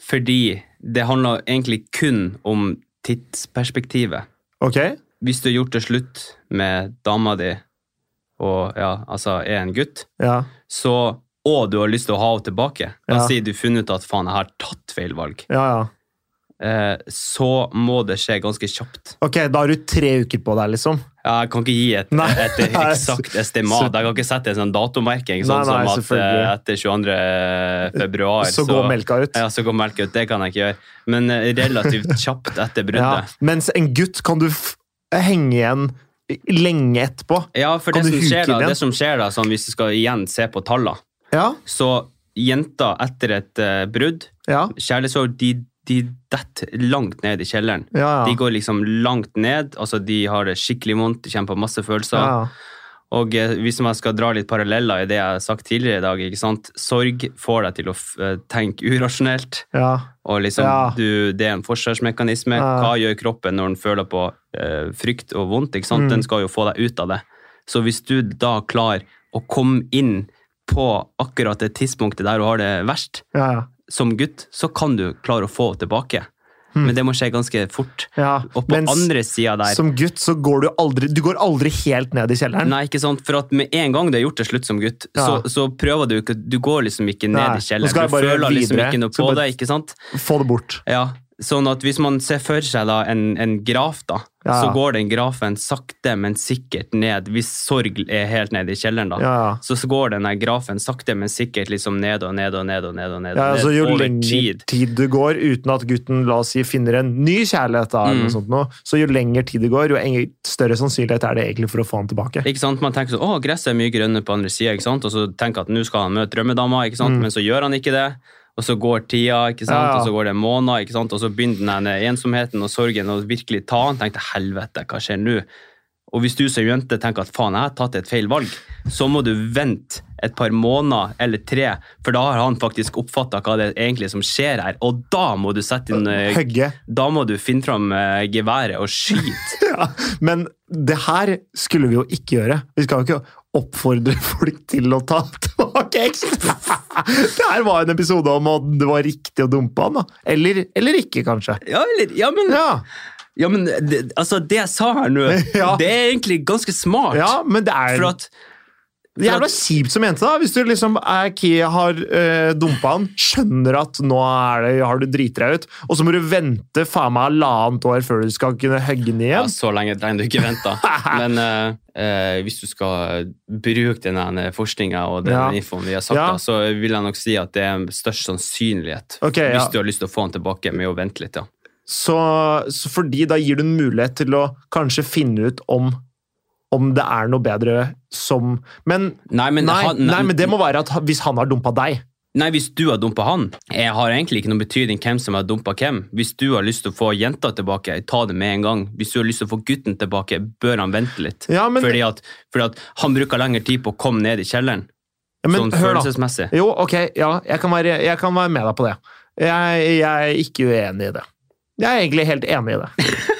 Fordi det handler egentlig kun om tidsperspektivet. Ok? Hvis du har gjort det slutt med dama di og ja, altså er en gutt, Ja. så, og du har lyst til å ha henne tilbake da Ja. si du funnet ut at faen, jeg har tatt feil valg. Ja, ja. Eh, så må det skje ganske kjapt. Ok, da har du tre uker på deg, liksom. Ja, Jeg kan ikke gi et, et, et eksakt estimat. Jeg kan ikke sette en sånn datomerking sånn Nei, nei, som at eh, etter 22. februar Så går melka ut. Ja, så går melka ut. Det kan jeg ikke gjøre. Men eh, relativt kjapt etter Ja. bruddet. Mens en gutt kan du henge igjen lenge etterpå. Ja, for det som, skjer da, det som skjer da, sånn hvis du skal igjen se på tallene, Ja, så jenter etter et uh, brudd, ja, kjærlighetssorg, de, de detter langt ned i kjelleren. ja. De går liksom langt ned, altså de har det skikkelig vondt, de kjenner på masse følelser. ja. Og eh, hvis man skal dra litt paralleller i det jeg har sagt tidligere i dag, ikke sant? sorg får deg til å eh, tenke urasjonelt. Ja. Og liksom, Ja. du, Det er en forsvarsmekanisme. Ja. Hva gjør kroppen når den føler på eh, frykt og vondt? ikke sant? Mm. Den skal jo få deg ut av det. Så hvis du da klarer å komme inn på akkurat det tidspunktet der du har det verst, Ja, ja. Som gutt, så kan du klare å få tilbake. Mm. Men det må skje ganske fort. ja. Og på andre sida der som gutt så går du aldri Du går aldri helt ned i kjelleren. Nei, ikke sant? For at med en gang du har gjort det slutt som gutt, Ja. så, så prøver du ikke Du går liksom ikke ned Nei, i kjelleren. Du føler liksom ikke noe på bare- det, ikke sant? Få det bort. Ja, Sånn at hvis man ser for seg da en, en graf, da, Ja. så går den grafen sakte, men sikkert ned. Hvis sorg er helt nede i kjelleren, da. Ja. Så går den grafen sakte, men sikkert liksom ned og ned og ned og ned. og ned, Ja, altså Jo lengre tid. tid. du går uten at gutten la oss si, finner en ny kjærlighet, da, eller Mm. noe sånt nå, så jo lenger tid det går, jo større sannsynlighet er det egentlig for å få han tilbake. Ikke sant? Man tenker sånn, å, gresset er mye grønnere på andre sida, og så tenker at nå skal han møte drømmedama, ikke sant? Mm. men så gjør han ikke det. Og så går tida, ikke sant? Ja, ja. og så går det måneder, ikke sant? og så begynner den ensomheten og sorgen å virkelig ta han. Tenkte helvete, hva skjer nå? Og hvis du som jente tenker at faen, jeg har tatt et feil valg, så må du vente et par måneder eller tre, for da har han faktisk oppfatta hva det egentlig som skjer her. Og da må du sette inn eh, Høgge. Da må du finne fram eh, geværet og skyte. Ja, men det her skulle vi jo ikke gjøre. Vi skal jo ikke oppfordre folk til å ta tilbake eksen. Det her var en episode om at det var riktig å dumpe han, da. Eller, eller ikke, kanskje. Ja, eller, ja, men Ja, Ja, men det, altså, det jeg sa her nå, Ja. det er egentlig ganske smart. ja men det er For at Det er jævla kjipt som jente, da. Hvis du liksom er Kia har øh, dumpa han, skjønner at nå er det, har du driti deg ut, og så må du vente faen meg halvannet år før du skal kunne hugge den igjen. ja. Så lenge trenger du ikke vente. Men øh, eh, hvis du skal bruke den forskninga og den Ja. infoen vi har sagt, Ja. da, så vil jeg nok si at det er størst sannsynlighet Ok, ja. hvis du har lyst til å få han tilbake med å vente litt. ja. Så, så fordi da gir du en mulighet til å kanskje finne ut om, om det er noe bedre som Men, Nei, men, nei, han, nei, men det må være at hvis han har dumpa deg Nei, hvis du har dumpa han, jeg har egentlig ikke noen betydning hvem som har dumpa hvem. Hvis du har lyst til å få jenta tilbake, ta det med en gang. Hvis du har lyst til å få gutten tilbake, bør han vente litt. Ja, men, fordi, at, fordi at han bruker lengre tid på å komme ned i kjelleren. ja, men sånn følelsesmessig. Jo, ok, ja, jeg kan være, jeg kan være med deg på det. Jeg, jeg er ikke uenig i det. Jeg er egentlig helt enig i det.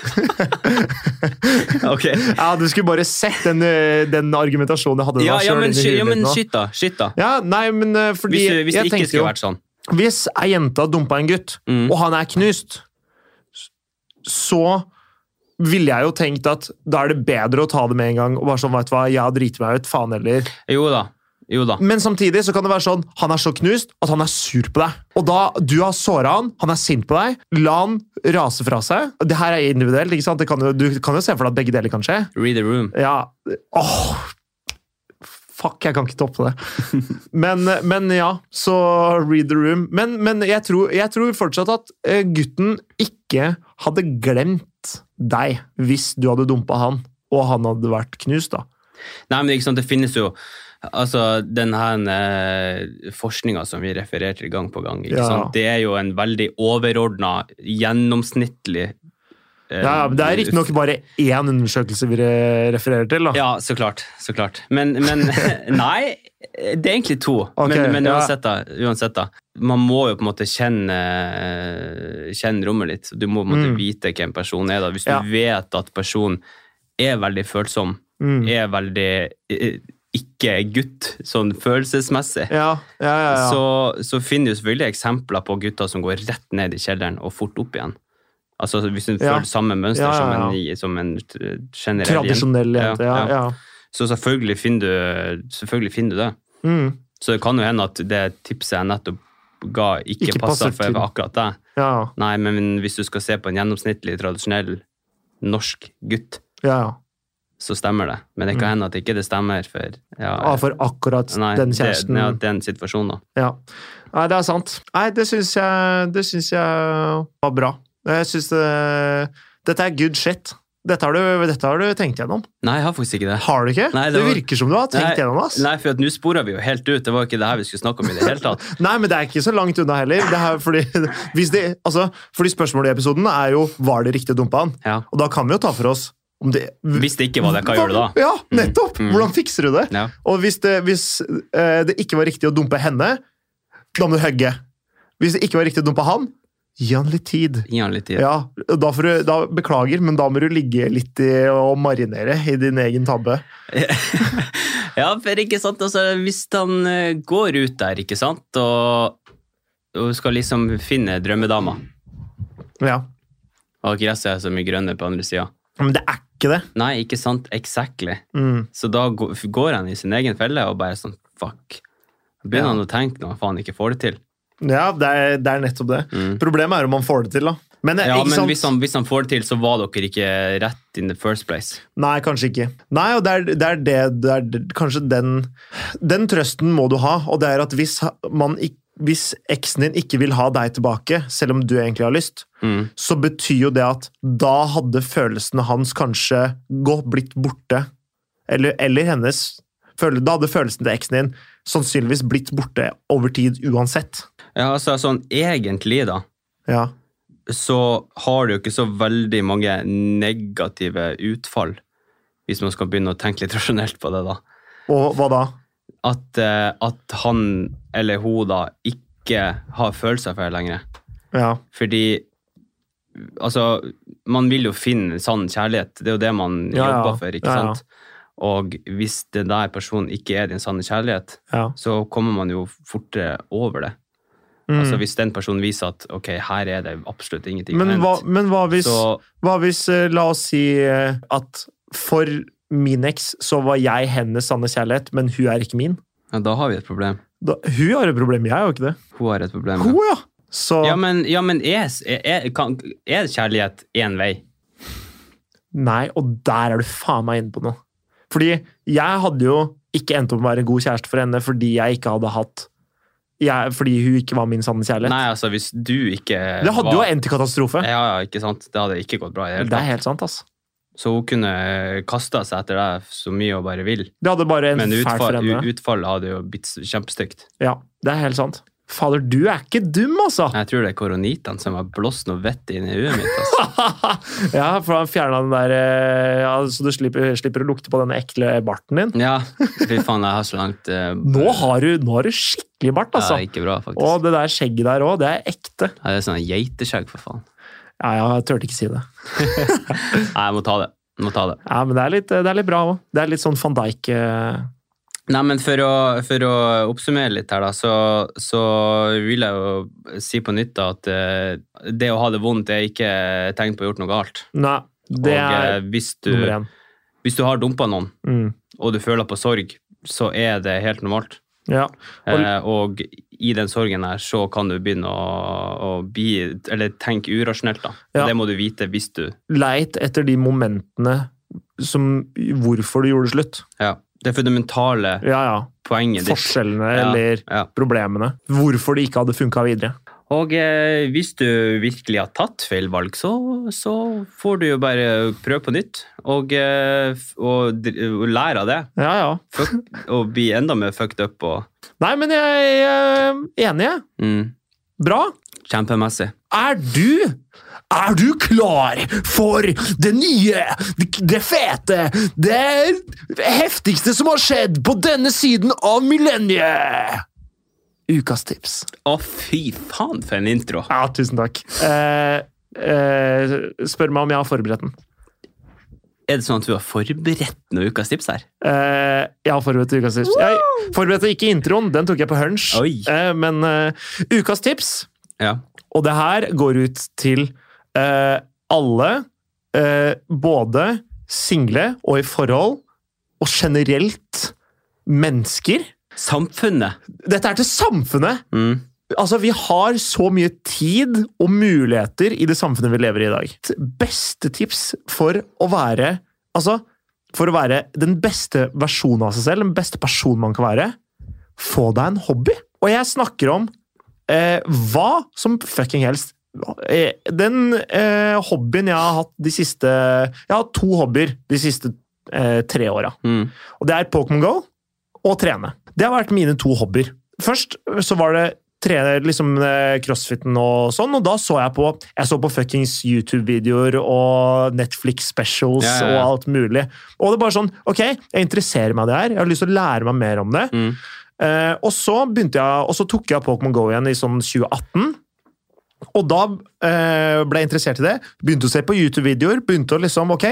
Ok. Ja, Du skulle bare sett den, eh, den argumentasjonen jeg hadde Ja, da ja, men, ja, men skyt da. Skyt da. Ja, nei, men eh, fordi Hvis, hvis det ikke skulle jo, vært sånn. Hvis ei jente har dumpa en gutt, Mm. og han er knust, så ville jeg jo tenkt at da er det bedre å ta det med en gang. og bare sånn, vet du hva, jeg driter meg ut, faen heller. Jo da. Men samtidig så kan det være sånn, han er så knust at han er sur på deg. Og da, du har såra han, han er sint på deg, la han rase fra seg. Det her er individuelt, ikke sant? Det kan jo, du kan jo se for deg at begge deler kan skje. Read the room. Ja, åh, fuck, jeg kan ikke toppe det. Men, men ja, så read the room. Men, men jeg, tror, jeg tror fortsatt at eh, gutten ikke hadde glemt deg hvis du hadde dumpa han, og han hadde vært knust, da. Nei, men ikke sant, det finnes jo Altså, den her eh, forskninga som vi refererer til gang på gang, Ja. det er jo en veldig overordna, gjennomsnittlig eh, Ja, Det er riktignok bare én undersøkelse vi refererer til. da. Ja, så klart. Så klart. Men, men Nei, det er egentlig to. Okay, men men uansett, da, uansett, da. Man må jo på en måte kjenne, kjenne rommet litt. Du må på en måte Mm. vite hvem personen er. da. Hvis Ja. du vet at personen er veldig følsom, Mm. er veldig ikke gutt, sånn følelsesmessig, Ja, ja, ja. så, så finner du selvfølgelig eksempler på gutter som går rett ned i kjelleren og fort opp igjen. Altså Hvis Ja. føler samme mønster som en, som en generell. Tradisjonell jente. Ja. Så selvfølgelig finner, du, selvfølgelig finner du det. Mm. Så det kan jo hende at det tipset jeg nettopp ga, ikke, Ikke passer for akkurat deg. ja, Nei, men hvis du skal se på en gjennomsnittlig, tradisjonell norsk gutt, ja, ja. Så stemmer det. Men det kan Mm. hende at ikke det stemmer for ja, Ah, for akkurat nei, den det- kjæresten. ja, den situasjonen. Ja. Nei, det er sant. Nei, det syns jeg, det syns jeg var bra. Jeg syns det Dette er good shit. Dette har, du, dette har du tenkt gjennom. Nei, jeg har faktisk ikke det. Har du ikke? Nei, det, det virker som du har tenkt Nei, gjennom det. Nei, for nå spora vi jo helt ut. Det var ikke det her vi skulle snakke om i det hele tatt. Nei, men det er ikke så langt unna heller. Det er fordi, det, altså, fordi spørsmålet i episoden er jo var det riktig å dumpe han. Ja. Og da kan vi jo ta for oss det Hvis det ikke var det, hva gjør du da? Ja, nettopp! Mm. Hvordan fikser du det? Ja. Og hvis det, hvis eh, det ikke var riktig å dumpe henne, da må du hugge. Hvis det ikke var riktig å dumpe han, gi han litt tid. Gi han litt tid. Ja, da du, da, Beklager, men da må du ligge litt i, og marinere i din egen tabbe. Ja, for ikke sant, altså, hvis han eh, går ut der, ikke sant, og, og skal liksom finne drømmedama, Ja. og gresset er så mye grønnere på andre sida Men det er ikke det. Nei, ikke sant, exactly. Mm. Så da går han i sin egen felle og bare sånn, fuck. Begynner Ja. han å tenke når han faen ikke får det til. Ja, det er, det er nettopp det. Mm. Problemet er om man får det til, da. Men, eh, Ja, ikke men hvis han, hvis han får det til, så var dere ikke rett in the first place. Nei, kanskje ikke. Nei, og det er det, er det, det er Kanskje den Den trøsten må du ha, og det er at hvis, man, ikk- hvis eksen din ikke vil ha deg tilbake, selv om du egentlig har lyst, Mm. så betyr jo det at da hadde følelsene hans kanskje gått, blitt borte. Eller, eller hennes. Da hadde følelsen til eksen din sannsynligvis blitt borte over tid uansett. Ja, altså sånn egentlig da, Ja. så har du jo ikke så veldig mange negative utfall, hvis man skal begynne å tenke litt rasjonelt på det da. Og hva da? At, eh, at han eller hun da ikke har følelser for det lenger. Ja. Fordi altså, man vil jo finne sann kjærlighet. Det er jo det man Ja, jobber for, ikke sant? Og hvis den der personen ikke er din sanne kjærlighet, så kommer man jo fortere over det. Mm. Altså Hvis den personen viser at ok, her er det absolutt ingenting men, hva, men hva hvis, så hva hvis eh, La oss si eh, at for min eks så var jeg hennes sanne kjærlighet, men hun er ikke min. ja, da har vi et problem. Da, hun har et problem, jeg har jo ikke det. Hun har et problem. Hun, ja! Så Ja, men, ja, men er, er, kan, er kjærlighet én vei? Nei, og der er du faen meg inne på noe. Fordi jeg hadde jo ikke endt opp med å være en god kjæreste for henne fordi jeg ikke hadde hatt jeg, Fordi hun ikke var min sanne kjærlighet. Nei, altså hvis du ikke det hadde jo endt i katastrofe. Ja, ja, ikke sant? Det hadde ikke gått bra i det hele Det er helt sant, ass. Så hun kunne kasta seg etter deg så mye hun bare vil. Det hadde bare en Men utfall, utfallet hadde jo blitt kjempestygt. Ja, det er helt sant. Fader, du er ikke dum, altså! Jeg tror det er koronitene som har blåst noe vett inn i huet mitt. Altså. ja, for han fjerna den der eh, ja, Så du slipper, slipper å lukte på den ekle barten din. Ja, fy faen, jeg har så langt uh, Nå har du, nå har du skikkelig bart, altså! Ja, ikke bra, faktisk. Og det der skjegget der òg, det er ekte. Ja, det er sånn geiteskjegg, for faen. Ja, jeg turte ikke si det. Nei, jeg må ta det. Jeg må ta det. Ja, Men det er litt, det er litt bra òg. Det er litt sånn van Dijk eh, Nei, men for å, for å oppsummere litt her, da, så, så vil jeg jo si på nytt da, at eh, det å ha det vondt er ikke tegn på å ha gjort noe galt. Nei, det og er eh, hvis, du, nummer én. hvis du har dumpa noen, Mm. og du føler på sorg, så er det helt normalt. Ja. Og- Eh, og i den sorgen her så kan du begynne å, å bli, eller tenke urasjonelt, da. Ja. Det må du vite hvis du Leit etter de momentene som Hvorfor du gjorde slutt. Ja. Det fundamentale Ja, ja. poenget ditt. Forskjellene eller problemene. Hvorfor det ikke hadde funka videre. Og eh, hvis du virkelig har tatt feil valg, så, så får du jo bare prøve på nytt. Og, eh, og, og lære av det. Ja, ja. Fuck, og bli enda mer fucked up. Og, Nei, men jeg er enig, jeg. mm, Bra. kjempemessig. Er du Er du klar for det nye, det, det fete, det heftigste som har skjedd på denne siden av millenniet? Ukas tips. Å, fy faen, for en intro! Ja, tusen takk. Eh, eh, spør meg om jeg har forberedt den. Er det sånn at du har forberedt noen ukas tips her? Eh, jeg har forberedt ukas tips. Jeg forberedte ikke introen, den tok jeg på hunch. Eh, men eh, ukas tips, Ja. og det her går ut til eh, alle, både single og i forhold, og generelt mennesker. Samfunnet. Dette er til samfunnet! Mm. Altså, Vi har så mye tid og muligheter i det samfunnet vi lever i i dag. Beste tips for å være Altså, for å være den beste versjonen av seg selv, den beste personen man kan være, få deg en hobby. Og jeg snakker om eh, hva som fucking helst. Eh, Den eh, hobbyen jeg har hatt de siste Jeg har hatt to hobbyer de siste eh, tre åra. Mm. Og det er Pokémon GO og trene. Det har vært mine to hobbyer. Først så var det trene liksom eh, crossfiten og sånn, og da så jeg på Jeg så på fuckings YouTube-videoer og Netflix specials Ja, ja, og alt mulig. Og det er bare sånn Ok, jeg interesserer meg det her, jeg har lyst til å lære meg mer om det. Mm. Eh, og så begynte jeg, og så tok jeg Pokémon GO igjen i sånn 2018. Og da eh, ble jeg interessert i det. Begynte å se på YouTube-videoer. Begynte å liksom Ok,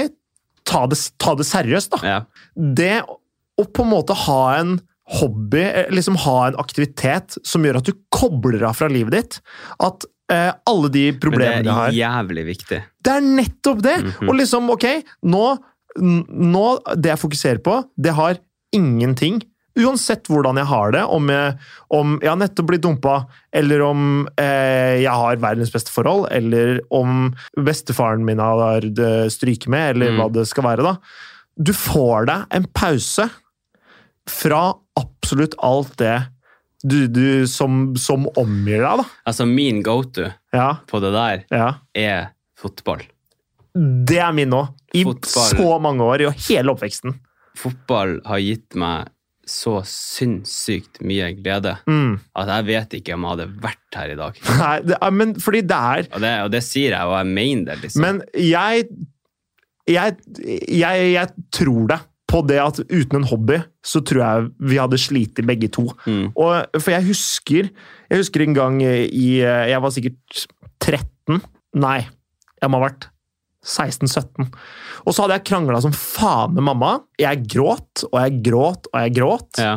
ta det, ta det seriøst, da. Ja. Det å på en måte ha en hobby, eh, liksom ha en aktivitet som gjør at du kobler av fra livet ditt. At eh, alle de problemene det har Det er jævlig viktig. Det er nettopp det! Mhm. Og liksom, ok, nå, nå Det jeg fokuserer på, det har ingenting Uansett hvordan jeg har det, om jeg, om jeg har nettopp blitt dumpa, eller om eh, jeg har verdens beste forhold, eller om bestefaren min har eh, stryket med, eller Mm. hva det skal være, da. Du får deg en pause fra absolutt alt det du, du som, som omgir deg, da. Altså, min go-to Ja, på det der ja. er fotball. Det er min nå. I Fotball. så mange år, i hele oppveksten. Fotball har gitt meg så sinnssykt mye glede Mm. at jeg vet ikke om jeg hadde vært her i dag. Nei, det er, men fordi det er Og det, og det sier jeg, og jeg mener det, liksom. Men jeg jeg, jeg jeg tror det på det at uten en hobby, så tror jeg vi hadde slitt begge to. mm. Og, for jeg husker Jeg husker en gang i Jeg var sikkert 13. Nei, jeg må ha vært 16-17. Og så hadde jeg krangla som faen med mamma. Jeg gråt og jeg gråt og jeg gråt. Ja.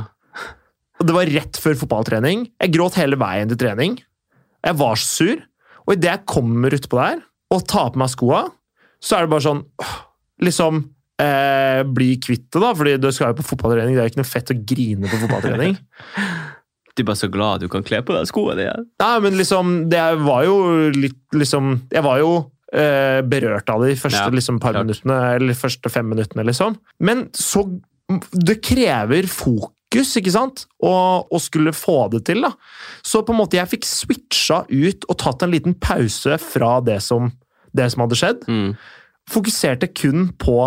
Og det var rett før fotballtrening. Jeg gråt hele veien til trening. Jeg var så sur. Og idet jeg kommer utpå der og tar på meg skoa, så er det bare sånn Liksom eh, Bli kvitt det, da, fordi du skal jo på fotballtrening. Det er jo ikke noe fett å grine på fotballtrening. Du er bare så glad du kan kle på deg skoene igjen. Nei, men liksom Det var jo litt liksom Jeg var jo eh, berørt av det de første Ja, liksom, par klart. minuttene, eller første fem minuttene, liksom. Men så Det krever fokus, ikke sant? Og, og skulle få det til, da. Så på en måte jeg fikk switcha ut og tatt en liten pause fra det som, det som hadde skjedd. Mm. Fokuserte kun på,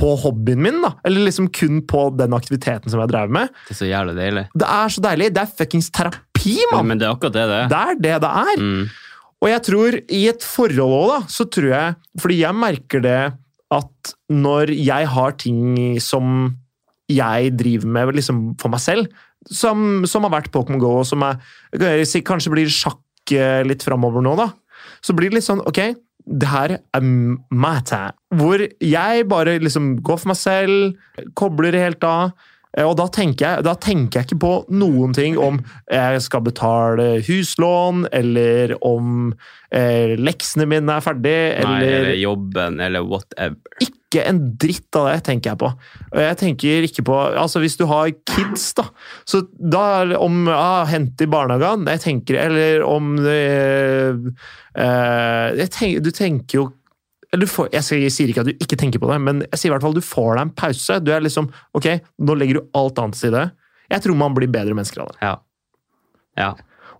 på hobbyen min, da. Eller liksom kun på den aktiviteten som jeg drev med. Det er så jævlig deilig. Det er så deilig. Det er fuckings terapi, mann! Men det er akkurat det det er. Det er det det er. Mm. Og jeg tror i et forhold òg, da, så tror jeg Fordi jeg merker det at når jeg har ting som jeg driver med liksom for meg selv, som, som har vært Pokémon GO, og som jeg, kanskje blir sjakk litt framover nå, da, så blir det litt sånn Ok, det her er matter. Hvor jeg bare liksom går for meg selv, kobler helt av. Eh, Og da tenker, jeg, da tenker jeg ikke på noen ting om jeg skal betale huslån, eller om eh, leksene mine er ferdig, Nei, eller eller jobben, eller whatever. Ikke en dritt av det tenker jeg på. Jeg tenker ikke på Altså, hvis du har kids, da, så da om ah, Hente i barnehagen Jeg tenker Eller om eh, jeg tenker, Du tenker jo eller får, jeg, sier- jeg sier ikke at du ikke tenker på det, men jeg sier i hvert fall du får deg en pause. Du er liksom Ok, nå legger du alt annet til side. Jeg tror man blir bedre mennesker av det. Ja. Ja.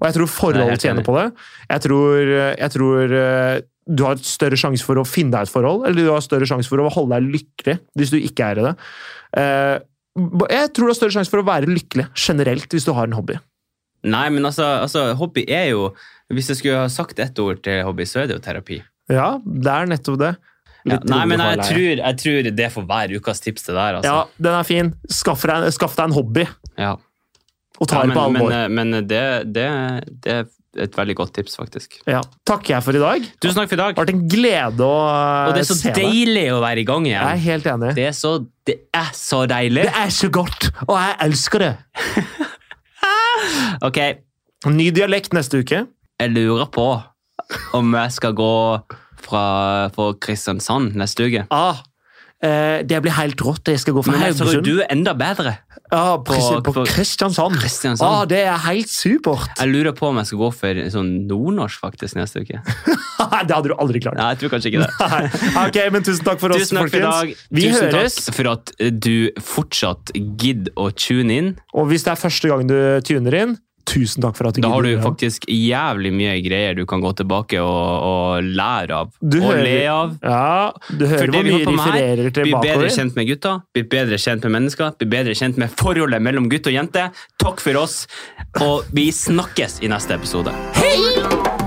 Og jeg tror Jeg forhold helt tjener på det. Jeg tror, jeg tror eh, du har større sjanse for å finne deg et forhold, eller du har større sjanse for å holde deg lykkelig hvis du ikke er i det. Eh, Jeg tror du har større sjanse for å være lykkelig generelt hvis du har en hobby. Nei, men altså, altså, hobby er jo Hvis jeg skulle ha sagt ett ord til hobby, så er det jo terapi. Ja, det er nettopp det. Ja, nei, men jeg tror, jeg tror det får være ukas tips det der, altså. Ja, den er fin. Skaff deg, skaff deg en hobby, Ja. og ta Ja, det på men, alvor. men, men det, det, det er et veldig godt tips, faktisk. Ja. Takker jeg for i dag. Det Tusen takk for i dag. har vært en glede å Og det er så se deg. deilig å være i gang Jeg er helt enig. Det er så, det er så deilig. Det er så godt, og jeg elsker det. Ok, Ny dialekt neste uke. jeg lurer på om jeg skal gå fra for Kristiansand neste uke. Ah, eh, det blir helt rått. Jeg skal gå for tror Haugesund. du er enda bedre. Ja, på, på, på- Kristiansand. Kristiansand. Ah, det er helt supert! Jeg lurer på om jeg skal gå for sånn nordnorsk faktisk neste uke. det hadde du aldri klart. Nei, jeg tror kanskje ikke det. Ok, men tusen takk for oss, Tusen takk for folkens. Vi Tusen høres. takk for at du fortsatt gidder å tune inn. Og hvis det er første gang du tuner inn, tusen takk for at du Da har du faktisk jævlig mye greier du kan gå tilbake og, og lære av. Du og hører- le av. Ja, du For hører det hvor vi mye holder på med her, refererer til Bli bedre kjent med gutta, bli bedre kjent med mennesker, bli bedre kjent med forholdet mellom gutt og jente. Takk for oss, og vi snakkes i neste episode. Hei!